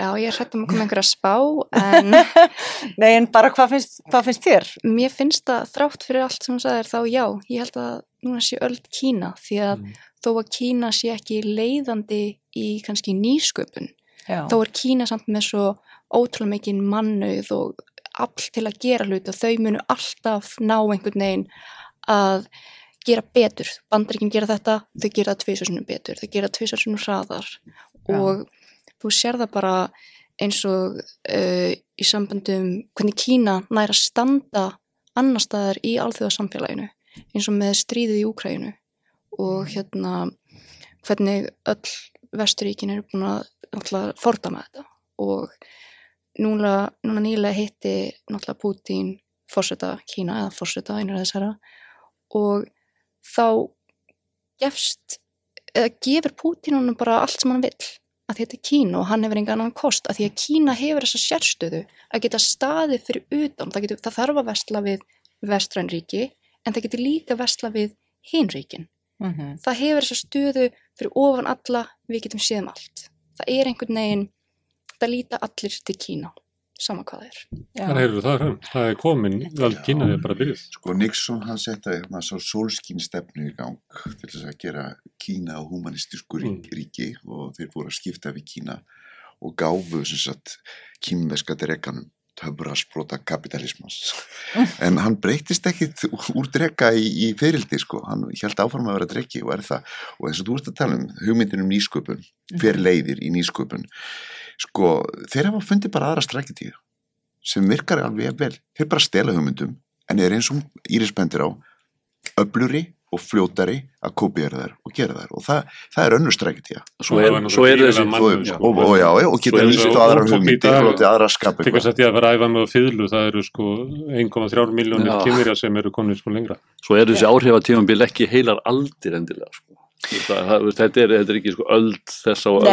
Já, ég er hrætt um að koma einhverja spá en
Nei, en bara hvað finnst, hvað finnst þér?
mér finnst það þrátt fyrir allt sem þú sagðir þá já, ég held að núna sé öll Kína því að
Mm.
þó að Kína sé ekki leiðandi í kannski nýsköpun
Já,
þó er Kína samt með svo ótrúlega mikið mannauð og all til að gera hluti og þau munu alltaf ná einhvern veginn að gera betur. Bandaríkinn gera þetta, þau gera það tvisasunum betur, þau gera tvisasunum hraðar.
Já.
og þú sér það bara eins og uh, í sambandum hvernig Kína næra standa annar staðar í alþjóðasamfélaginu eins og með stríðið í Úkræinu og hérna hvernig öll vesturíkin eru búin að náttúrulega fordama þetta. Og núna, núna nýlega hitti náttúrulega Putin fórseta Kína eða fórseta einur þessara. Og þá gefst eða gefur Putin honum bara allt sem hann vill að þetta er Kína og hann hefur engan annan kost að því að Kína hefur þessa sérstöðu að geta staðið fyrir utan það, getur, það þarf að vestla við vestræn ríki en það getur líka vestla við hinríkin
Mhm.
það hefur þessa stöðu fyrir ofan alla við getum séð um allt. Það er einhvern veginn það líta allir til Kína sama hvað það er
Já.
Þar heyrðu það hrein. Það er komin, vel kynnaði bara byrjuð.
Sko Nixon hann setta hérna svo sólskín stefnu í gang til þess að gera Kína og humanistísku
Mm.
rík, ríki og þeir voru að skipta við Kína og gáfu sem sagt kýmveska dreganum töfrasprota kapitalismans en hann breytist ekkit úr drega í, í fyrildi sko, hann held áfram að vera dregi og er það, og eins og þú ert að tala um hugmyndin um nýsköpun, hver leiðir í nýsköpun sko, þeir hafa fundið bara aðra strategiu sem virkar alveg vel, þeir bara stela hugmyndum en er eins og Íris bendir á öbluri og fljótari að kópiðra þær og gera þær og það, það er önnur strategía
svo er, svo er þessi
mann-
og,
Mannum, sko.
og, og, geta
þessi
á aðra
dag-
og aðra
fýðlu, það eru sko 1,3 miljónir
Já.
kynverja sem eru konið sko lengra.
svo er þessi áhrifatífambil ekki heilar aldir endilega sko. Það, það, þetta, er, þetta er ekki sko, öld þess á
og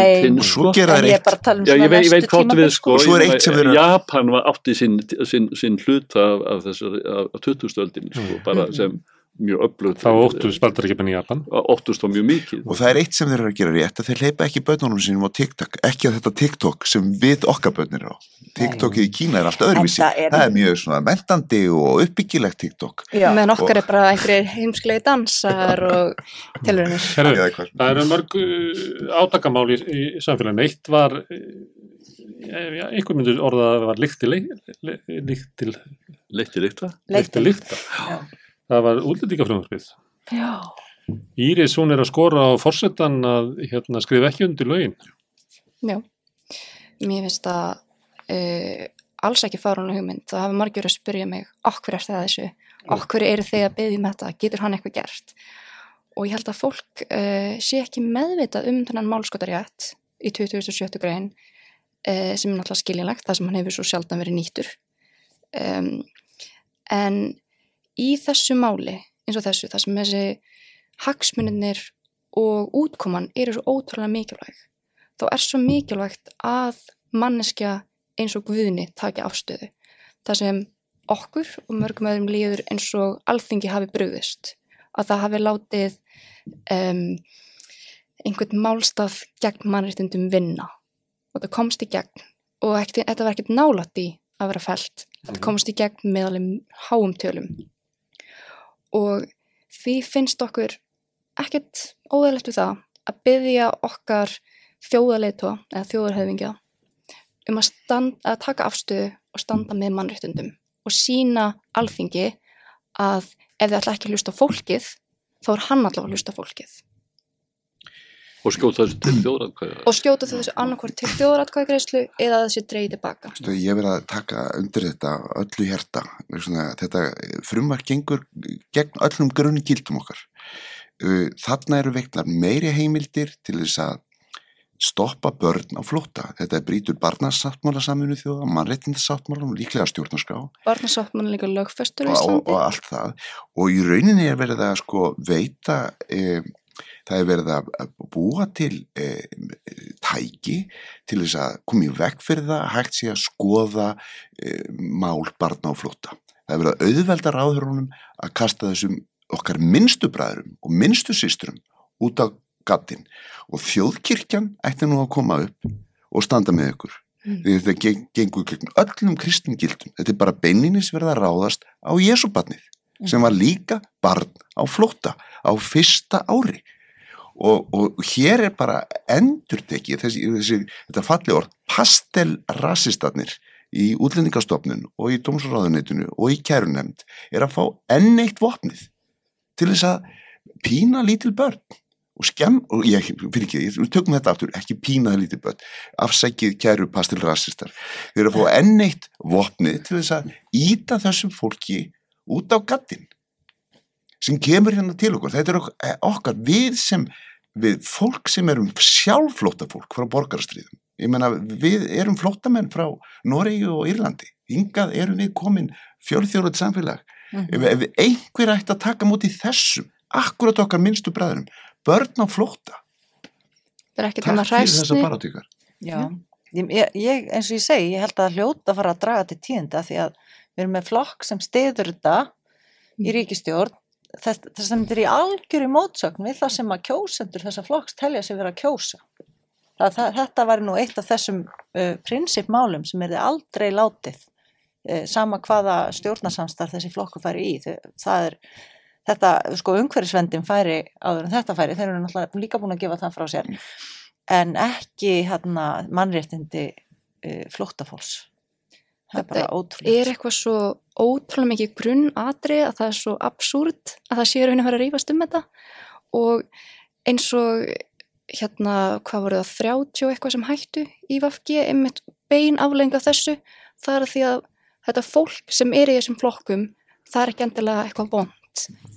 svo
sko.
ég um
Já, ég veit, ég veit hvað við sko,
Og svo er eitt sem þeir-
Japan var átti sinn, sinn, sinn hlut af, af af, af 20. öldin sko, bara sem mjög öflugt
Þá óttu spaldar ekki benni Japan.
óttust þá mjög mikið.
Og það er eitt sem þeir eru að gera rétt að þeir leipa ekki börnunum sínum á TikTok ekki að þetta TikTok sem við okkar börnir á. TikTokið í Kína er allt öðruvísi.
Það er-
það er mjög svona mentandi og uppbyggilegt TikTok.
Já.
meðan okkar er bara einhverjir heimsklegi dansar og
hvað.
það eru mörg uh, átakamál í, í samfélaginu. Eitt var, uh, já, einhver myndur orða að það var líkt til, líkt Það var útlendingafröðumskrið.
Já.
Íris, hún er að skora á forsetan að hérna, skrifa ekki undir lögin.
Já, mér finnst það uh, alls ekki fárunlega hugmynd. Það hafa verið að spyrja mig, okkur er það þessu? Okkur eru þið að byggja um þetta? Getur hann eitthvað gert? Og ég held að fólk uh, sé ekki meðvitað um þennan málskotarétt í 2007. grein uh, sem er náttúrulega skiljinlegt, það sem hann hefur svo sjaldan verið nýttur. Um, en í þessu máli, eins og þessu, það sem þessi hagsmuninir og útkoman eru svo ótrúlega mikilvæg þá er svo mikilvægt að manneskja eins og guðni taki afstöðu. Það sem okkur og mörgum öðrum líður eins og alþingi hafi brugðist. Að það hafi látið um, einhvern málstað gegn mannréttindum vinna. Og það komst í gegn og ekki, þetta var ekkert nálætt í að vera felt. Þetta komst í gegn með alveg háum tölum. Og því finnst okkur ekkert óðalegt við það að byggja okkar þjóðarleitó eða þjóðarhefingja um að, stand, að taka afstöðu og standa með mannréttundum og sína alþingi að ef þið ætla ekki að hlusta fólkið þá er hann allavega að hlusta fólkið
og skjóta þessu til þjóðratkvæða
og skjóta þessu annarkvort til þjóðaratkvæðgreislu eða þessi dreigði tilbaka.
Stu, ég verð að taka undir þetta öllu svona, þetta frumvar gengur gegn öllum grunni gildum okkar. Uh, þarna eru veiklar meiri heimildir til þess að stoppa börn á flótta. Þetta er brítur barnasáttmála saminu þjóða mannréttindasáttmála og líklega stjórnarskrá. Og,
Barnasáttmann líka lögfestur í
og,
Íslandi.
og allt það. Og í rauninni er verið að sko veita e, það er verið að búa til e, tæki til þess að koma í veg fyrir það að hægt sé að skoða e, mál barna á flótta. Það er verið að auðvelda ráðurunum að kasta þessum okkar minnstu bræðurum og minnstu systrum út á gattin og þjóðkirkjan ætti nú að koma upp og standa með ykkur.
Mm.
þetta geng, gengur gegn öllum kristin gildum. Þetta er bara beininis verið að ráðast á Jésubarnið sem var líka barn á flótta á fyrsta ári. Og, og hér er bara endurtekið þessi, þessi, þetta falli orð pastelrassistarnir í útlendingastofnun og í dómsráðuneytinu og í kærunemnd er að fá enn eitt vopnið til þess að pína lítil börn. Og skemm, og ég, fyrir ekki, við tökum þetta aftur, ekki pína það lítil börn, afsækið kæru pastilrassistar, þeir eru að fá enn eitt vopnið til þess að íta þessum fólki út á gattin sem kemur hérna til okkur, þetta er ok- okkar, við sem, við fólk sem erum sjálflóta fólk frá borgarastriðum, Ég meina, við erum flóttamenn frá Noregi og Írlandi. Hingað erum við komin fjölþjóðlega samfélag.
Mhm.
Ef, ef einhver ætti að taka múti þessum, akkurat okkar minnstu bræðurum, börn á
er ekkert
Takk fyrir þessa barátíkar.
Já, ég, ég- ég, eins og ég segi, ég held að hljóta að fara að draga til tíðinda því að við erum með flokk sem stiður þetta í ríkistjórn þess, að þetta er í algjöru mótsögn við það sem að kjósendur þessa flokks telja sig vera að kjósa. Það, það, þetta var nú eitt af þessum uh, prinsipmálum sem er aldrei látið uh, sama hvaða stjórnarsamstarf þessi flokku færi í. Það er þetta, sko umhverfisvendin færi áður en þetta færi, þeir eru náttúrulega líka búin að gefa það frá sér. En ekki hérna mannréttindi uh, flóttafólks það er
Þetta
bara ótrúlega
Er eitthvað svo ótrúlega mikið grunnatrið að það er svo absúrt að það sé raunin að fara að rífast um þetta og eins og hérna, hvað voru það, 30 og eitthvað sem hættu í VFG, einmitt bein aflenga þessu, það er að því að þetta fólk sem er í þessum flokkum, það er ekki endilega eitthvað vond.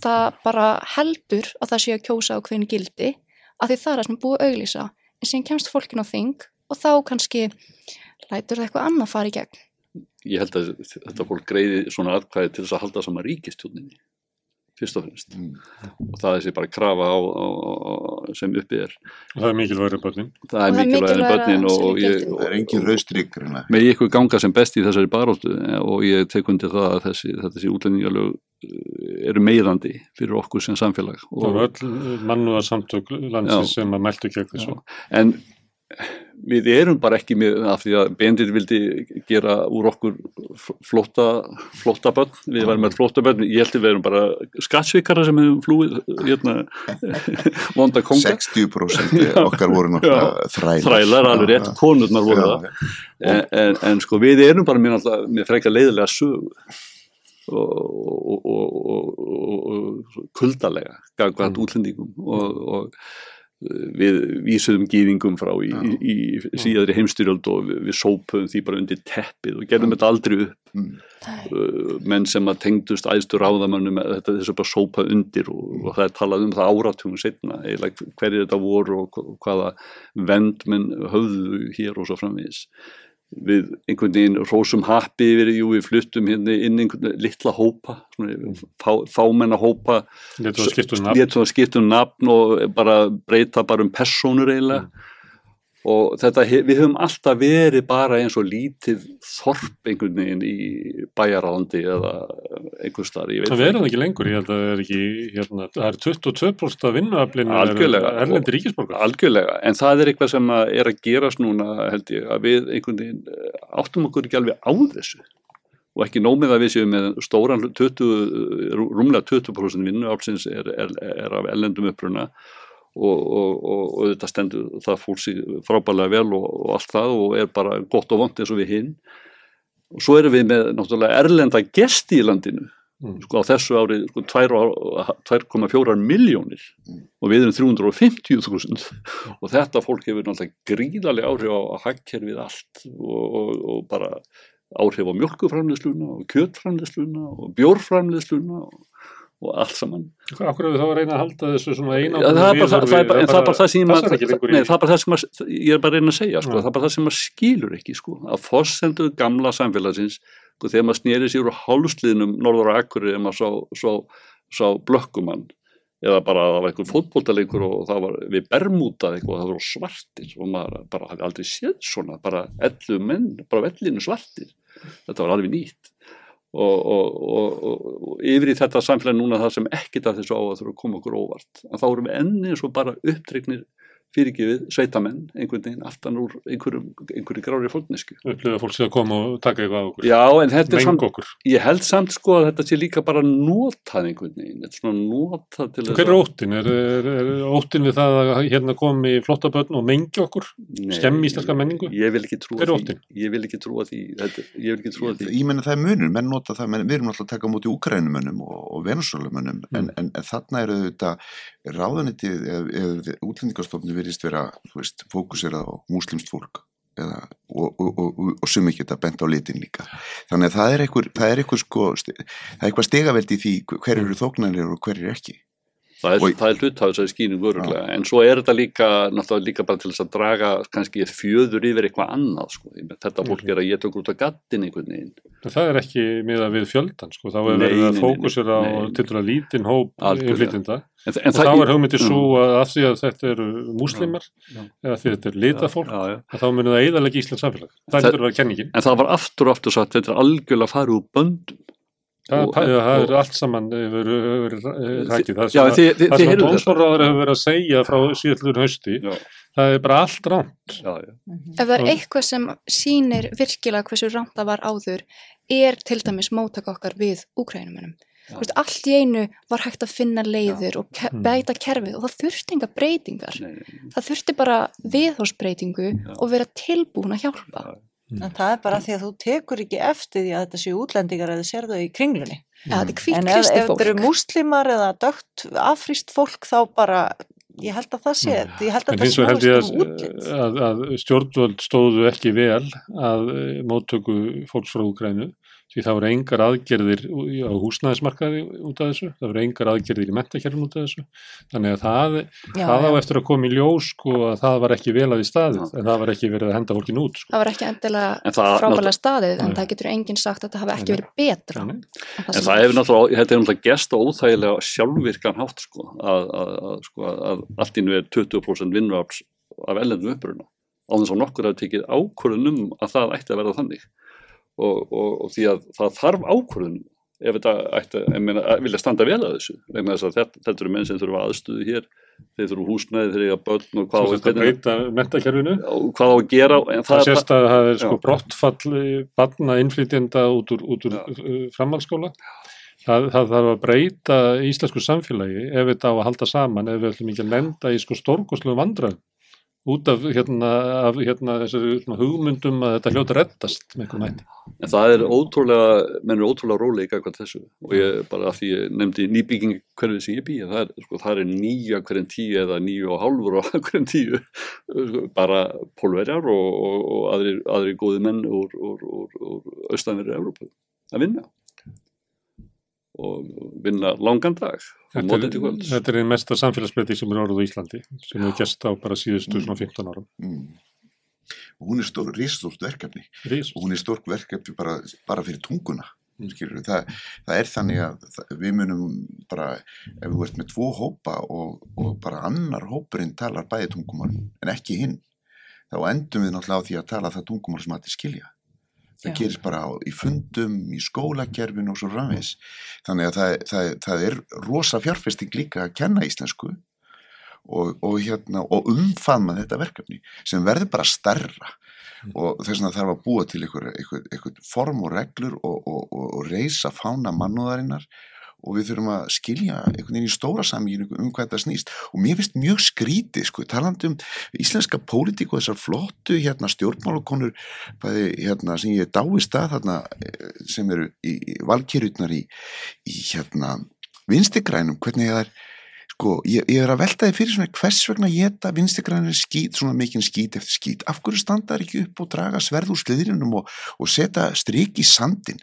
Það bara heldur að það sé að kjósa á hvernig gildi, að því það er það sem búið að auglýsa. En síðan kemst fólkin á þing og þá kannski lætur það eitthvað annað fara í gegn.
Ég held að þetta fólk greiði svona atkvæði til þess að halda saman ríkistjóninni fyrst og fremst
Mm.
og það er sér bara krafa á, á, á, sem uppið er
og það er mikilvægur börnin.
það
Og
er
mikilvægara
börnin og,
sem
og ég.
Það er engin raustrík reyna.
með ykkur ganga sem best í þessari baróttu og ég tek undir það að þessi, þessi útlendingalög eh, eru meðandi fyrir okkur sem samfélag
voru
og,
öll mannúða samtök landsins sem að mæltu gegn þessu.
en við erum bara ekki með af því að Bendit vildi gera úr okkur flótta, flótta börn, við varum með flótta börn ég held að við erum bara skattsvikara sem hefum flúið hérna, vonda konga
60% okkar voru náttúrulega þrælar.
þrælar alveg rétt, konurnar voru
Já,
það en, en, en sko við erum bara með, náttúrulega- með frekar leiðilega sögu og, og, og, og, kuldalega gagvært
Mm.
útlendingum og, og við vísuðum gýðingum frá í,
Já.
í, í síðadri heimstyrjöld og við, við sópuðum því bara undir teppið og gerðum þetta aldrei upp
Mm.
uh, menn sem að tengdust æðstu ráðamannum þetta þessu bara sópað undir og, og það er talað um það áratugum setna hverju þetta voru og hva- hvaða vend menn höfðu hér og svo framvegis við einhvern veginn rósum happi yfir, jú við fluttum hérna inn einhvern litla hópa svona, fá, fámenna hópa.
Létu það skipta um nafn.
og bara breyta bara um persónur eiginlega og þetta, við höfum alltaf verið bara eins og lítið þorp einhvern veginn í bæjaralandi eða einhver starf,
Það verður ekki lengur, ég held að það er ekki, hérna, það er 22% af vinnuaflinu
Algjörlega.
erlendi ríkisborgar.
algjörlega, en það er eitthvað sem að er að gerast núna held ég að við einhvern veginn eh, áttum okkur ekki alveg á þessu og ekki nómið að við séum með stóran hlut, 20, rú- rúmlega 20% vinnu ársins er, er, er af ellendum uppruna og, og, og, og þetta stendur það sig frábælega vel og, og allt það og er bara gott og vond eins og við hinn og svo erum við með náttúrulega erlenda gesti í landinu
Mm.
sko á þessu ári sko, tvær og- 2,4 miljónir
Mm.
og við erum 350.000 og þetta fólk hefur náttúrulega gríðarlega áhrif á, á hagkerfið allt og, og, og bara áhrif á mjölkuframleðsluna og kjötframleðsluna og bjórframleðsluna og, og allt saman.
Akkur er við þá að reyna að halda þessu svona eina
Já, það, það, það, er bara, en það bara það sem
í-
nei, það bara það sem að, ég er bara að reyna að segja sko, það er bara það sem maður skilur ekki sko, að fossendu gamla samfélagsins sko, þegar maður snýri sér úr hálsliðnum norður á akkurir þegar maður sá, sá, sá blökkumann eða bara það var einhver fótboltaleikur og það var við bermútað eitthvað og það voru svartir og maður bara hafði aldrei séð svona bara ellu menn, bara vellinu svartir. Þetta var alveg nýtt og, og, og, og, yfir í þetta samfélag núna það sem ekkit af þessu á að þurfa að koma okkur óvart. En þá erum við enni eins og bara upptrygnir fyrirgefið sveitamenn einhvern veginn aftan úr einhverjum, einhverju grári fólknesku
upplöða fólk sé að koma og taka eitthvað á okkur.
Já, en þetta er samt,
okkur.
ég held samt sko að þetta sé líka bara notað einhvern veginn, þetta er svona notað til
Hver er óttin? Er, er, er óttin við það að hérna komi flottabötn og mengi okkur?
Nei,
skemmi íslenska menningu?
Ég vil ekki trúa
Hver er
því, ég vil ekki trúa því, þetta, ég vil ekki trúa því.
Ég menna það er munur, menn nota það, menn, við erum alltaf að taka móti úkrænumönnum og, og venusölumönnum,
Mm.
en, en, en þarna eru þetta ráðanitið, ef útlendingastofni verist vera, fókusera á múslimst fólk eða, og, og, og, og, sumi geta bent á litin líka. Þannig að það er einhver sko, það er eitthvað stegaveldi því hver eru þóknarnir og hver eru ekki.
Það er, er hlut af þessari skýningu öruglega, en svo er þetta líka, náttúrulega líka bara til þess að draga kannski fjöður yfir eitthvað annað, sko. Þetta fólk er að geta okkur út af gattin einhvern veginn.
Það er ekki miða við fjöldan, sko. Þá er
Nei,
verið að fókusera á til að lítinn hóp
Algjörlega.
innflytjenda.
En, en
Og þá er hugmyndið svo að af því að þetta eru múslimar,
Já.
eða því að þetta er litað fólk,
Já, já.
að þá munir það eðalega Íslands samfélag. Það
Það-
er að vera kenningin.
En það var aftur og aftur sagt, þetta er algjörlega farið úr böndum.
Það, það, það er allt saman hefur verið rækið. Það
Já,
sem að-
þið, þið,
það
þið
sem að
heyrðu þetta.
dómsmálaráður hefur verið að segja frá síðallur hausti,
Já,
það er bara allt ránt.
já, já.
Ef það er eitthvað sem sýnir virkilega hversu rámt það var áður er til dæmis móttaka okkar við úkrænumunum. Allt í einu var hægt að finna leiðir og ke
Mm.
bæta kerfið og það þurfti enga breytingar.
Nei, nei,
Það þurfti bara viðhórsbreytingu
Já.
og vera tilbúin að hjálpa.
já.
En það er bara því að þú tekur ekki eftir því að þetta séu útlendingar eða sér þau í kringlunni.
Ja, er hvitt
En ef, þetta eru
fólk.
múslimar eða dögt afríst fólk þá bara, ég held að það sé, ég held að
En
það
held ég að, að, að stjórnvöld stóðu ekki vel að móttöku fólks frá Úgrænu því það voru engar aðgerðir í- á húsnæðismarkaði út af þessu, það voru engar aðgerðir í mentakerfum út af þessu, þannig að það,
Já,
það á
já.
eftir að koma í ljós sko að það var ekki vel að í staðið, en það var ekki verið að henda fólkin út sko.
Það var ekki endilega
En það-
frábælega staðið en það getur enginn sagt að það hafi ekki verið betra. En
En
sem-
það hefur náttúrulega, þetta hefur náttúrulega gest á óþægilega sjálfvirkan hátt sko, að, að, að, sko, að allt innu er 20% vinnuafls af ellendum uppruna. Á þess að nokkur hafi tekið ákvörðunum að það ætti að verða þannig. Og, og, og því að það þarf ákvörðunum ef þetta ætti að, meina, að vilja standa vel að þessu. Vegna þess að þetta, þetta eru menn sem þurfa aðstöðu hér, þeir þurfa húsnæði, þeir eiga börn og hvað, á-
breyta mentakerfinu,
og hvað á að gera.
Það sést að það er sko brottfall barna innflytjenda út úr, út úr uh, framhaldsskóla. Það, það þarf að breyta íslensku samfélagi ef þetta á að halda saman, ef við ætlum ekki að lenda í sko stórkoslu vandræðum út af hérna, af, hérna svona hugmyndum að þetta hljóta reddast með einhverjum hætti.
En það er ótrúlega, menn er ótrúlega rólega í gagvað þessu og ég bara að því ég nefndi nýbygging hverfið sem ég býja, það sko, það er nýja hverjum tíu eða nýju og hálfur á hverjum tíu, sko, bara pólverjar og, og, og aðri, aðri góði menn úr, austanverið Evrópu að vinna og vinna langan dag
Þetta er, þetta er einn mesta samfélagsbreyting sem er orðið á Íslandi sem hefur gest á bara síðustu svona 15 árum.
Mm. Og hún er stór, risastórt verkefni
Rís.
og hún er stórt verkefni bara, bara fyrir tunguna.
Mm.
skilurðu. Það, það er þannig að það, við munum bara, ef þú ert með tvo hópa og, og bara annar hópurinn talar bæði tungumál en ekki hinn, þá endum við náttúrulega á því að tala það tungumál sem allir skilja. Það
Já.
gerist bara á, í fundum, í skólakerfinu og svo framvegs. Þannig að það, það, það er rosa fjárfesting líka að kenna íslensku og, og, hérna, og umfamma þetta verkefni sem verður bara starra og þess vegna þarf að búa til einhver, einhver, einhver form og reglur og, og, og, og reysa fána mannúðarinnar og við þurfum að skilja einhvern veginn í stóra samíinu um hvað þetta snýst. Og mér finnst mjög skrítið sko, talandi um íslenska pólitík og þessar flottu hérna stjórnmálakonur bæði hérna sem ég dáist að þarna eh, sem eru valkyrjutnar í, í hérna vinstigrænum, hvernig það er sko, ég, ég er að velta því fyrir svona hvers vegna geta vinstigrænir skít svona mikinn skít eftir skít, af hverju standa þær ekki upp og draga sverð úr sliðrinum og, og setja strik í sandin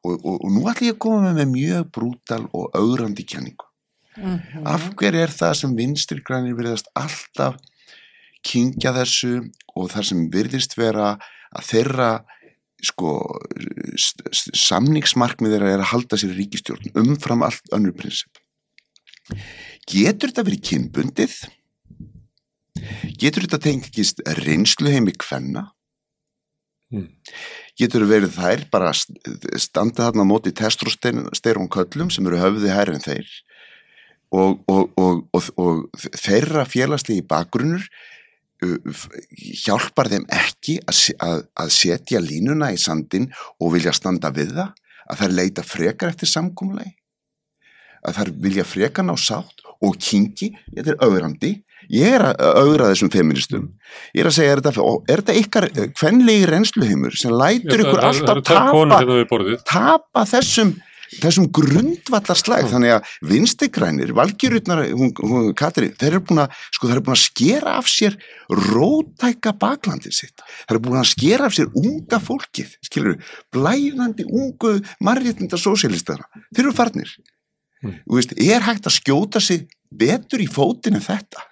og, og, og nú ætlum ég að koma með, með mjög brútal og augrandi kenningu.
Mhm.
af hverju er það sem vinstri grænir virðast alltaf kingja þessu og það sem virðist vera að þeirra sko samningsmarkmið þeirra er að halda sér ríkistjórn umfram allt önnur prinsip getur þetta verið kynbundið? Getur þetta tengist reynslu heimi kvenna?
Mm.
getur verið þær bara st- standa þarna á móti testosterón köllum sem eru höfði hær en þeir? Og, og, og, og, og þeirra félagslegi bakgrunnur uh, hjálpar þeim ekki að, að, að setja línuna í sandin og vilja standa við það? Að þær leita frekar eftir samkúmulegi að þær vilja frekar ná sátt og kingi, þetta er augrandi ég er að augra þessum feministum ég er að segja, er þetta, er þetta ykkar kvenlegi reynsluheimur sem lætur ykkur alltaf tapa
hérna
tapa þessum þessum grundvallarslag? Þannig að vinstigrænir, valgjörutnar Katri, þeir eru búin að sko, þeir eru búin að skera af sér rótæka baklandið sitt. Þeir eru búin að skera af sér unga fólkið skilur, blæðandi ungu marréttinda sósélistana, þeir eru farnir.
Mm.
Veist, er hægt að skjóta sig betur í fótinn en þetta?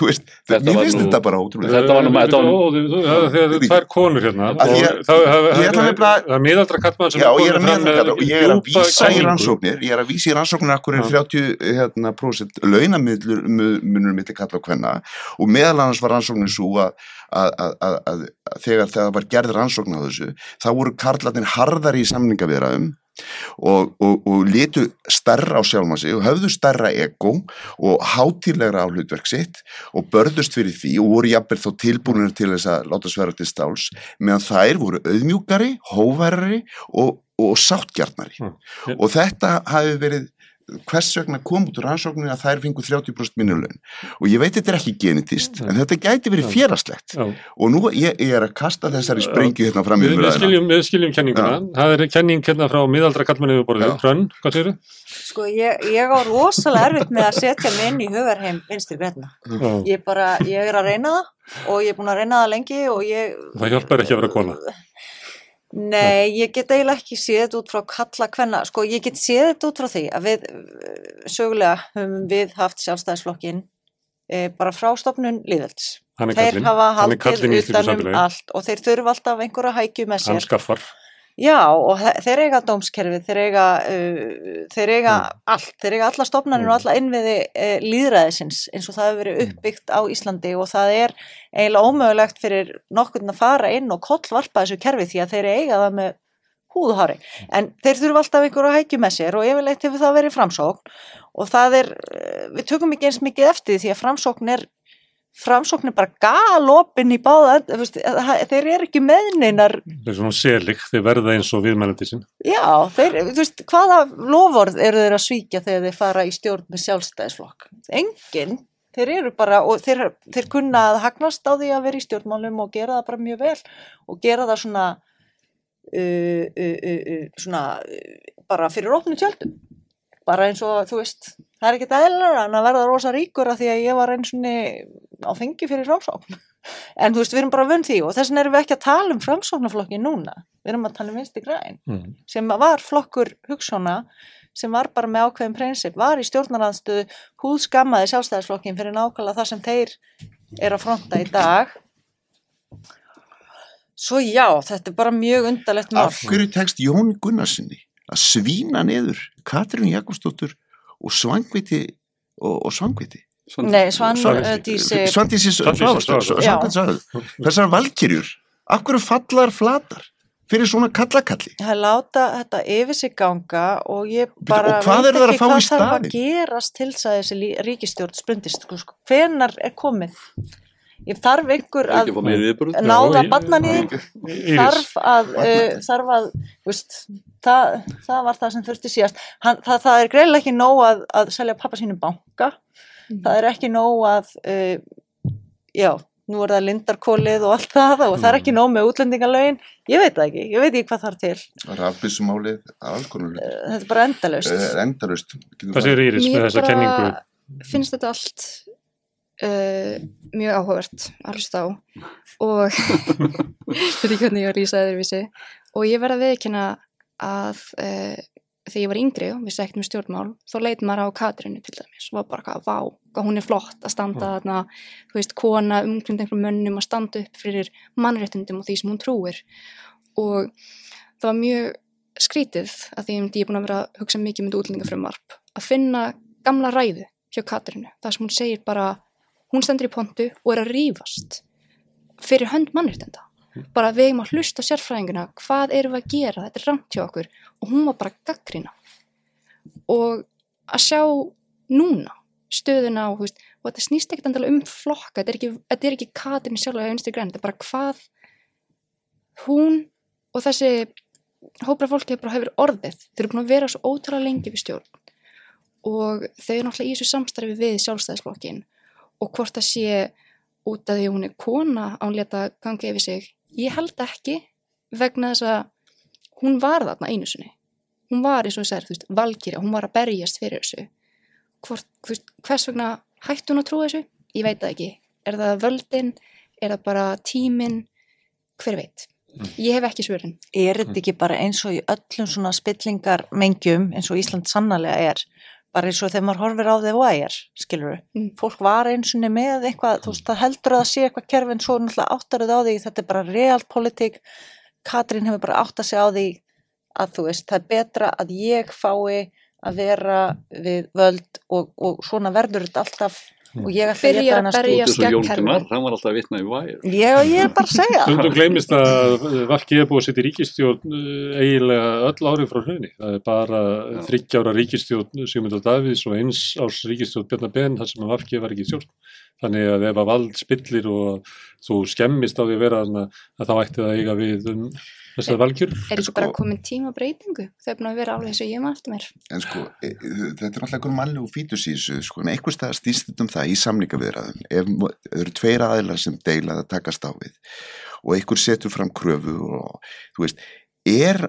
Þú veist,
Þetta
mér
var
finnst
nú-
þetta bara ótrúlega
Þetta var nú-
það- Þegar þú tvær konur hérna.
Að
það það- það- það er miðaldra kallmann sem
Já, ég er að
með
og ég er að vísa í rannsóknir. Ég er að vísa í rannsóknir akkur er
Já.
30 hérna, prósent launamilur munur milli kalla og kvenna. Og meðal annars var rannsóknir svo að, að, að, að, að, að þegar það var gerð rannsókn á þessu þá voru karlarnir harðari í samningaviðraðum og, og, og litu stærra á sjálma sig og höfðu stærra ego og hátílegra á hlutverk sitt og börðust fyrir því og voru jafnvel þó tilbúinir til þess að láta sverja til stáls meðan þær voru auðmjúkari, hóværari og, og sáttgjarnari
Mm.
og þetta hafi verið hvers vegna kom út úr rannsókninu að þær fengu 30% minnulögn og ég veit þetta er ekki genetist en þetta gæti verið
Já.
og nú ég, ég er að kasta þessari sprengju hérna fram í
Við, skiljum, við skiljum kenninguna. Það er kenning hérna frá miðaldra kallmann yfir borðið.
Já.
Hrönn, hvað segir
Sko, ég, ég á rosalega erfitt með að setja mig inn í hugarheim vinstri græna.
þú?
Ég bara, ég er að reyna það og ég er búin að reyna það lengi og ég...
Það hjálpar ekki að vera kona.
Nei, ég get eiginlega ekki séð þetta út frá kalla hvenna, sko ég get séð þetta út frá því að við eh, sögulega höfum við haft sjálfstæðisflokkin e, bara frá stopnun líðvelds.
Hann er
Þeir hafa
Hann
haldið utanum allt og þeir þurfa alltaf einhverja hækju með
Hann
sér.
skaffar.
Já, og þe- þeir eiga dómskerfið, þeir eiga, uh, þeir eiga allt, þeir eiga alla stofnanir og
Mm.
alla innviði uh, líðræðisins eins og það hefur verið uppbyggt á Íslandi og það er eiginlega ómögulegt fyrir nokkurn að fara inn og kollvarpa þessu kerfi því að þeir eiga það með húðhári. En þeir þurfa alltaf einhverju að hækju með sér og yfirleitt hefur það verið framsókn og það er, uh, við tökum ekki eins mikið eftir því að framsókn er framsókn er bara galopin í báða það- þeir eru ekki meðneinar
Það er svona selig, þeir verða eins og viðmælandi sinn.
Já, þeir, þú veist, hvaða lofórð eru þeir að svíkja þegar þeir fara í stjórn með sjálfstæðisflokk? Engin, þeir eru bara, og þeir, þeir kunna að hagnast á því að vera í stjórnmálum og gera það bara mjög vel og gera það svona, uh, uh, uh, uh, svona uh, bara fyrir opnu tjöldum. Bara eins og, þú veist, það er ekkert eðlilega en að verða rosa ríkur að því að ég var eins og á fengi fyrir framsókn. En þú veist, við erum bara vönn því og þess vegna erum við ekki að tala um framsóknarflokki núna. Við erum að tala um vinsti græn
Mm.
sem var flokkur hugssona sem var bara með ákveðin prinsip, var í stjórnaranstöðu húðskammaði sjálfstæðisflokkin fyrir nákvæmlega það sem þeir er að fronta í dag. Svo já, þetta er bara mjög undarlegt mál.
af hverju tekst Jón Gunnarsinni að svína niður Katrín Jakobsdóttur og svangviti og, og svangviti
Nei, Svan
Svandísi.
Dísi,
Svandísi
Svandísi
Svavarsdóttur
Já.
Svangviti þessar valkyrjur af hverju fallar flatar fyrir svona kallakalli
það láta þetta yfir sig ganga og ég bara
og hvað
veit ekki hvað þarf að gerast til þess að þessi ríkisstjórn sprundist. Sko, sko, hvenar er komið? Ég þarf einhver að náða barnaníðin. þarf að, uh, þarf að veist, það, það var það sem þurfti síðast. Hann, það, það er greiðlega ekki nóg að, að selja pappa sínum banka. Það er ekki nóg að uh, já, nú er það lindarkólið og allt það og það er ekki nóg með útlendingalögin. Ég veit það ekki, ég veit ekki hvað þarf til.
Konar hlutir.
Uh, þetta er bara endalaust.
Eh, endalaust. Getum
hvað segir Íris með þessa kenningu?
finnst þetta allt uh, mjög áhugavert að hlusta á. Og þetta er hvernig ég var rísa öðruvísi og ég verð að viðkynna að uh, þegar ég var yngri og vissi ekkert um stjórnmál þá leit maður á Katrínu til dæmis og var bara hvað, vá, hvað hún er flott að standa þarna, þú veist, kona umkring einhverjum mönnum að standa upp fyrir mannréttundum og því sem hún trúir. Og það var mjög skrítið að því að ég er búin að vera að hugsa mikið með útlendingafrumvarp að finna gamla ræðu hjá Katrínu, það sem hún segir bara hún stendur í pontu og er að rífast fyrir hönd mannréttinda. Bara við eigum að hlusta sérfræðinguna hvað erum við að gera, þetta er ramt hjá okkur. Og hún var bara gaggrina og að sjá núna stöðuna þú veist, og þetta snýst ekkert endalega um flokka, þetta er ekki, þetta er ekki Katrín sjálf eða vinstri græn, þetta er bara hvað hún og þessi hópra fólki bara hefur orðið, þeir eru búin að vera svo ótrúlega lengi við stjórn. Og þau eru náttúrulega í þessu samstarfi við sjálfstæðisflokkin og hvort það sé út af því hún er kona án leta gangi yfir sig? Ég held ekki vegna þess að hún var þarna einu sinni. Hún var eins og þess að þú veist, valkyrja, hún var að berjast fyrir þessu. Hvort, veist, hvers vegna hætti hún að trúa þessu? Ég veit það ekki. Er það völdin, er það bara tíminn, hver veit? Ég hef ekki svörin.
Er þetta ekki bara eins og í öllum svona spillingar mengjum eins og Ísland sannarlega er bara eins og þegar maður horfir á The Wire, skilur við,
Mm.
fólk var eins og með eitthvað, þú veist, það heldur að sé eitthvað kerfi en svo náttúrulega áttarið á því, þetta er bara realpolitik, Katrín hefur bara átt að segja á því að þú veist, það er betra að ég fái að vera við völd og, og svona verður þetta alltaf og ég ætla að geta
að
hana
berja.
Gunnar, hann var alltaf að vitna í væri.
Ég, ég er bara að segja.
Stundum gleymist að Vafki er búið að setja í ríkistjórn uh, eiginlega öll árið frá hrunni. Það er bara
Já.
þryggjára ríkistjórn Sigmundur Davíðs og eins ás ríkistjórn Bjarnar Ben þar sem að Vafki var ekki stjórn. Þannig að ef að vald spillir og þú skemmist á því að vera þarna að þá ætti það að eiga við um þessar valgjur.
Er ekki
Sko-
bara komin tíma breytingu? Þau er búin að vera alveg eins og ég maður eftir mér.
En sko, e, e, þetta er náttúrulega einhver mannlegu fítus í þessu, sko, en einhvers staðar stýst þetta um það í mo- það eru tveir aðilar sem deila að takast á við og einhver setur fram kröfu og, þú veist, er,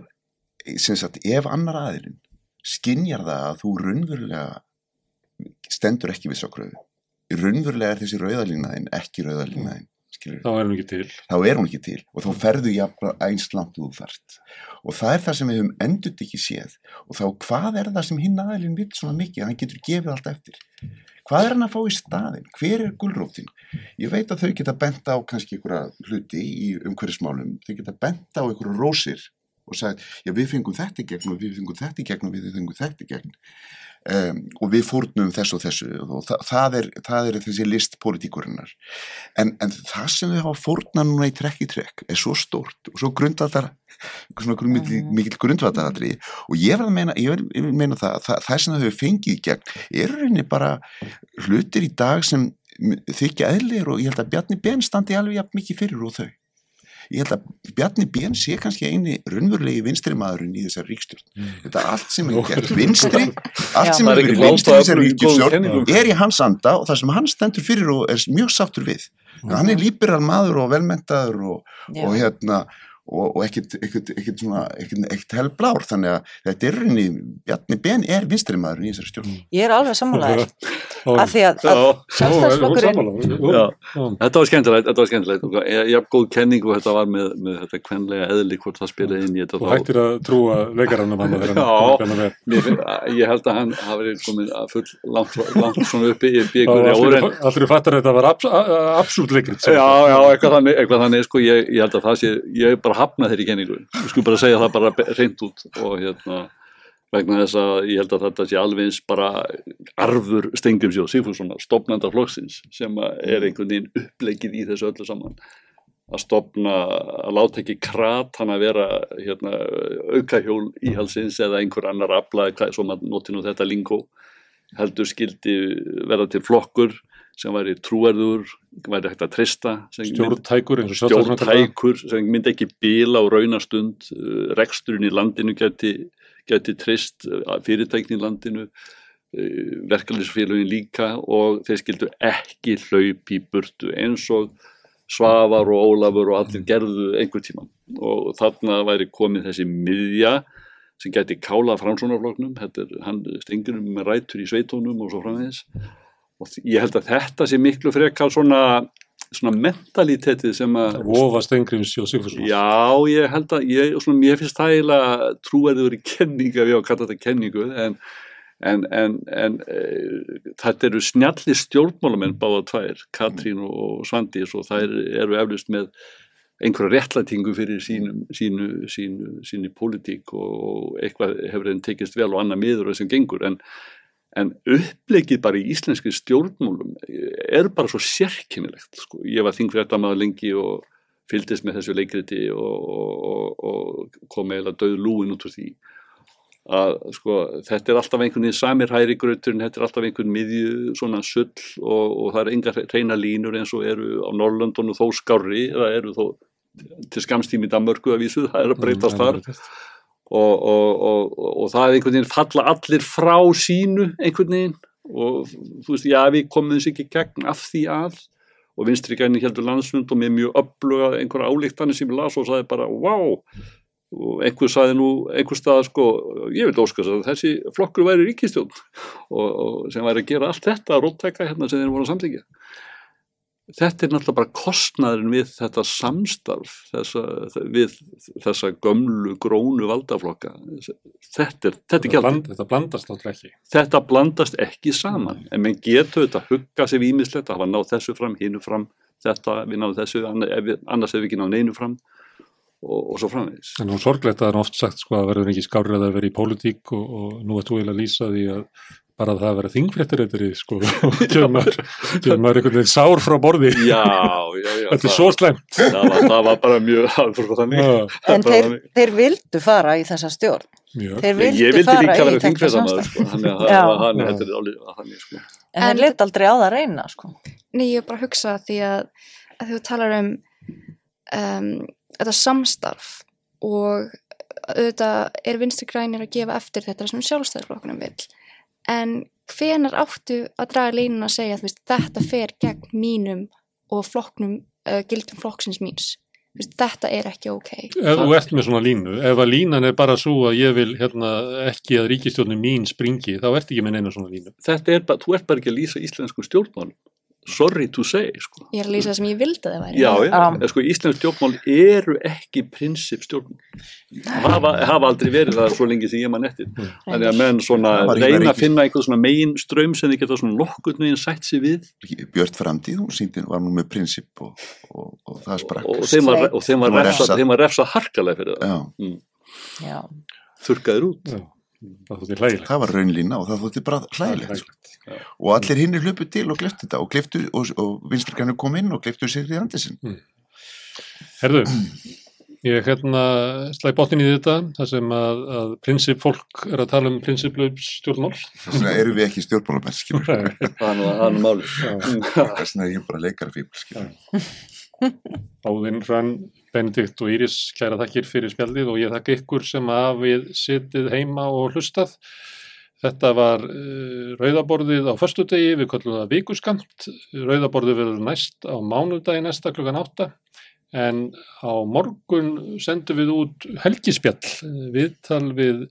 sem sagt, ef annar aðilinn skinjar það að þú raunverulega stendur ekki við svo kröfu. Raunverulega er þessi rauðalínaðin ekki rauðalínaðin,
Þá er hann ekki til.
þá er hún ekki til og þá ferðu jafnra eins langt og þú fært og það er það sem við höfum endurt ekki séð. Og þá hvað er það sem hinn aðilinn vil svona mikið, hann getur gefið allt eftir. Hvað er hann að fá í staðin hver er gulrótin? Ég veit að þau geta bent á kannski einhverja hluti í umhverfismálum, þau geta bent á einhverju rósir og sagt, já við fengum þetta í gegn og við fengum þetta í gegn og við fengum þetta í gegn. Um, og við fórnum þessu og þessu og það, það, er, það er þessi list politíkurinnar en, en það sem við hafa fórna núna í trekk í trekk er svo stórt og svo grundvaldar svona grunn, mikil,
Mhm.
mikil grundvaldadri og ég meina, vil, ég vil meina það, það það sem þau fengið í gegn er rauninni bara hlutir í dag sem þykja eðlir og ég held að Bjarni Ben standi alveg jafn mikið fyrir og þau ég held að Bjarni Ben sé kannski eini raunverulegi vinstri maðurinn í þessari ríkstjórn þetta er allt sem
Nú.
gert. Vinstri allt sem
ekki
verið vinstri í
góðum
ríkstjórn er í hans anda og það sem hann stendur fyrir og er mjög sáttur við. Hann er líberal maður og velmentaður og, og hérna og, og ekkit, ekkit, ekkit, svona, ekkit helblár þannig að þetta er rauninni Bjarni Ben er vinstri maður í þessari stjórn.
Ég er alveg sammálaðir
Og-
af því að, að.
Já. þetta var skemmtilegt, þetta var skemmtilegt. Ég haf góð kenning og þetta var með, með þetta kvenlega eðli hvort það spilaði inn í þetta
Þú
og
hættir að trúa leikarann að manna þegar hann
finn, ég held að hann hafi verið komin að full langt, langt svona uppi í byggur
allir fattar að þetta var abs absúlt leikrit
Já, já, eitthvað þannig, eitthvað þannig sko, ég, ég held að það sé, ég hef bara hafnað þeirri kenningu, ég skulle bara segja það bara hreint út og hérna vegna þess að ég held að þetta sé alveg eins bara arfur Stengrimsjóð Sigfússonar, stopnanda flokksins sem er einhvern veginn uppleikið í þessu öllu saman. Að stopna, að láta ekki krat hann að vera hérna, aukahjól íhalsins eða einhver annar afla, hvað, svo maður noti nú þetta lingó heldur skildi verða til flokkur sem væri trúerður, væri hægt að trista
Stjórntækur og
stjórntækur sem myndi ekki bíla á raunastund uh, reksturinn í landinu geti, geti trist uh, fyrirtæknin í landinu uh, verkefnisfélagin líka og þeir skildu ekki hlaup í burtu eins og Svavar og Ólafur og allir gerðu einhver tíman og þarna væri komið þessi miðja sem geti kála framsónarfloknum, þetta er hann stengur með rætur í sveitónum og svo framvegis og ég held að þetta sé miklu frekar svona, svona mentalitetið sem að
Vofa Stengrims og Sigfússon.
Já, ég held að, ég, svona, ég finnst það eiginlega trúverður í kenninga við á að kalla þetta kenningu, en, en, en, en e, þetta eru snjalli stjórnmálamenn báða tvær, Katrín og Svandís og það eru eflust með einhverja réttlætingu fyrir sínu, sínu, sínu, sínu pólitík og eitthvað hefur þeim tekist vel og annað miður sem gengur, en, en upplegið bara í íslenski stjórnmálum er bara svo sérkennilegt, sko. Ég var þingfréttamaður lengi og fylgdist með þessu leikriti og, og, og kom eiginlega döð lúin út úr því. Að sko þetta er alltaf einhvern veginn samir hæri gröturinn, þetta er alltaf einhvern miðju svona sull og, og það er engar reyna línur eins og eru á Norrlöndun og þó skári, það eru þó til skamstími í Danmörku að vísu, það er að breytast þar og, og, og, það er einhvern veginn falla allir frá sínu einhvern veginn. Og þú veist, já við komum þess ekki gegn af því að og vinstri gæni heldur landsfund og með mjög öfluga einhverja álíktanir sem ég las og sagði bara, wow og einhver sagði nú, einhver stað sko, ég vil óskast að þessi flokkur væri ríkistjón og, og sem væri að gera allt þetta róttæka hérna sem þeir voru að samþykja þetta er náttúrulega bara kostnaðurinn við þetta samstarf þessa, við þessa gömlu grónu valdaflokka. Þetta er, þetta er
bland, þetta blandast náttúrulega ekki.
þetta blandast ekki saman. En menn getur þetta hugga sér výmislegt að hafa náð þessu fram, hinu fram þetta, við náðum þessu, annars hefur við ekki náð neinu fram og, og svo framvegis.
En að það er oft sagt sko að verður ekki skárið að vera í pólitík og, og nú er þú að lýsa því að bara það að vera þingfréttir sko og kemur kemur einhvern veginn sár frá borði.
já, já, já
Þetta er svo slæmt.
það var, það var bara mjög bara þannig
Já,
En þeir, þeir vildu fara í þessa stjórn. Þeir
ég
vildu
vildi
fara
líka
í
vera
samstarf.
sko, að
Já.
Já.
að þetta er alveg þannig sko
En þeir lit aldrei á það reyna, sko.
Nei, ég er bara að hugsa því að, að þú talar um, um þetta samstarf og auðvitað er vinstri grænir að gefa eftir þetta sem sjálfstæðarflokkunum vill en hvenar áttu að draga línuna að segja að þetta fer gegn mínum og flokknum, uh, gildum flokksins míns? Þetta er ekki ok.
Ef þú ert með svona línu, ef að línan er bara svo að ég vil hérna ekki að ríkistjórnin mín springi, þá ert ekki með neina svona línu.
þetta er bara, þú ert bara ekki að lýsa íslensku stjórnmál sorry to say sko.
Ég er að lýsa það sem ég vildi að það væri.
Já, já, en sko íslensk stjórnmál eru ekki prinsip stjórnmál hafa, hafa aldrei verið það svo lengi sem ég mann eftir. Þannig að menn svona reyna að finna einhver svona megin ströym sem þið geta svona nokkurn veginn sætt sér við.
Björt framtíð, hún síndi, var nú með prinsip og, og, og það sprakk.
og þeim var, og þeim var refsað
refsað.
harkalega fyrir það.
Já,
Já.
þurkaðir út.
Já, það þótti hlægilegt.
það var raunlína og það þótti bara hlægilegt. sko. Og allir hinn hlupu til og gleftu þetta og gleftu, og, og vinstrirkanu kom inn og gleftu sér í andisinn.
Herðu, ég hérna slæði botnin í þetta, þar sem að, að prinsip fólk er að tala um prinsipluð stjórnmál.
Þess vegna eru við ekki stjórnmálamenn, skilur.
það er það er nú máli
Þess vegna er ég bara leikara fíbl, skilur.
Áðinn Hrönn, Benedikt og Íris kæra þakkir fyrir spjaldið og ég þakka ykkur sem hafið sitið heima og hlustað. Þetta var uh, rauðaborðið á föstudegi, við kallum það vikuskamt. Rauðaborðið verður næst á mánudagi næsta klukkan átta. En á morgun sendum við út helgispjall, eh, viðtal við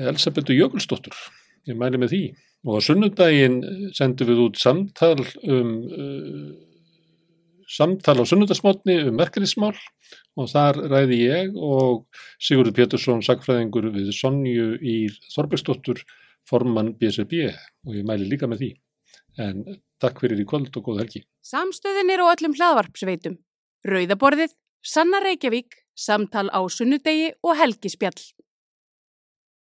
Elsabetu Jökulsdóttur. Ég mæli með því. Og á sunnudaginn sendum við út samtal um uh, samtal á sunnudasmotni um verkefnismál og þar ræði ég og Sigurður Pétursson sagfræðingur við Sonju í Þorbergsdóttur formann BSB og ég mæli líka með því. En takk fyrir í kvöld og góð helgi.
Samstöðin er á öllum hlaðvarpsveitum. Rauðaborðið, Sanna Reykjavík, samtal á sunnudegi og helgispjall.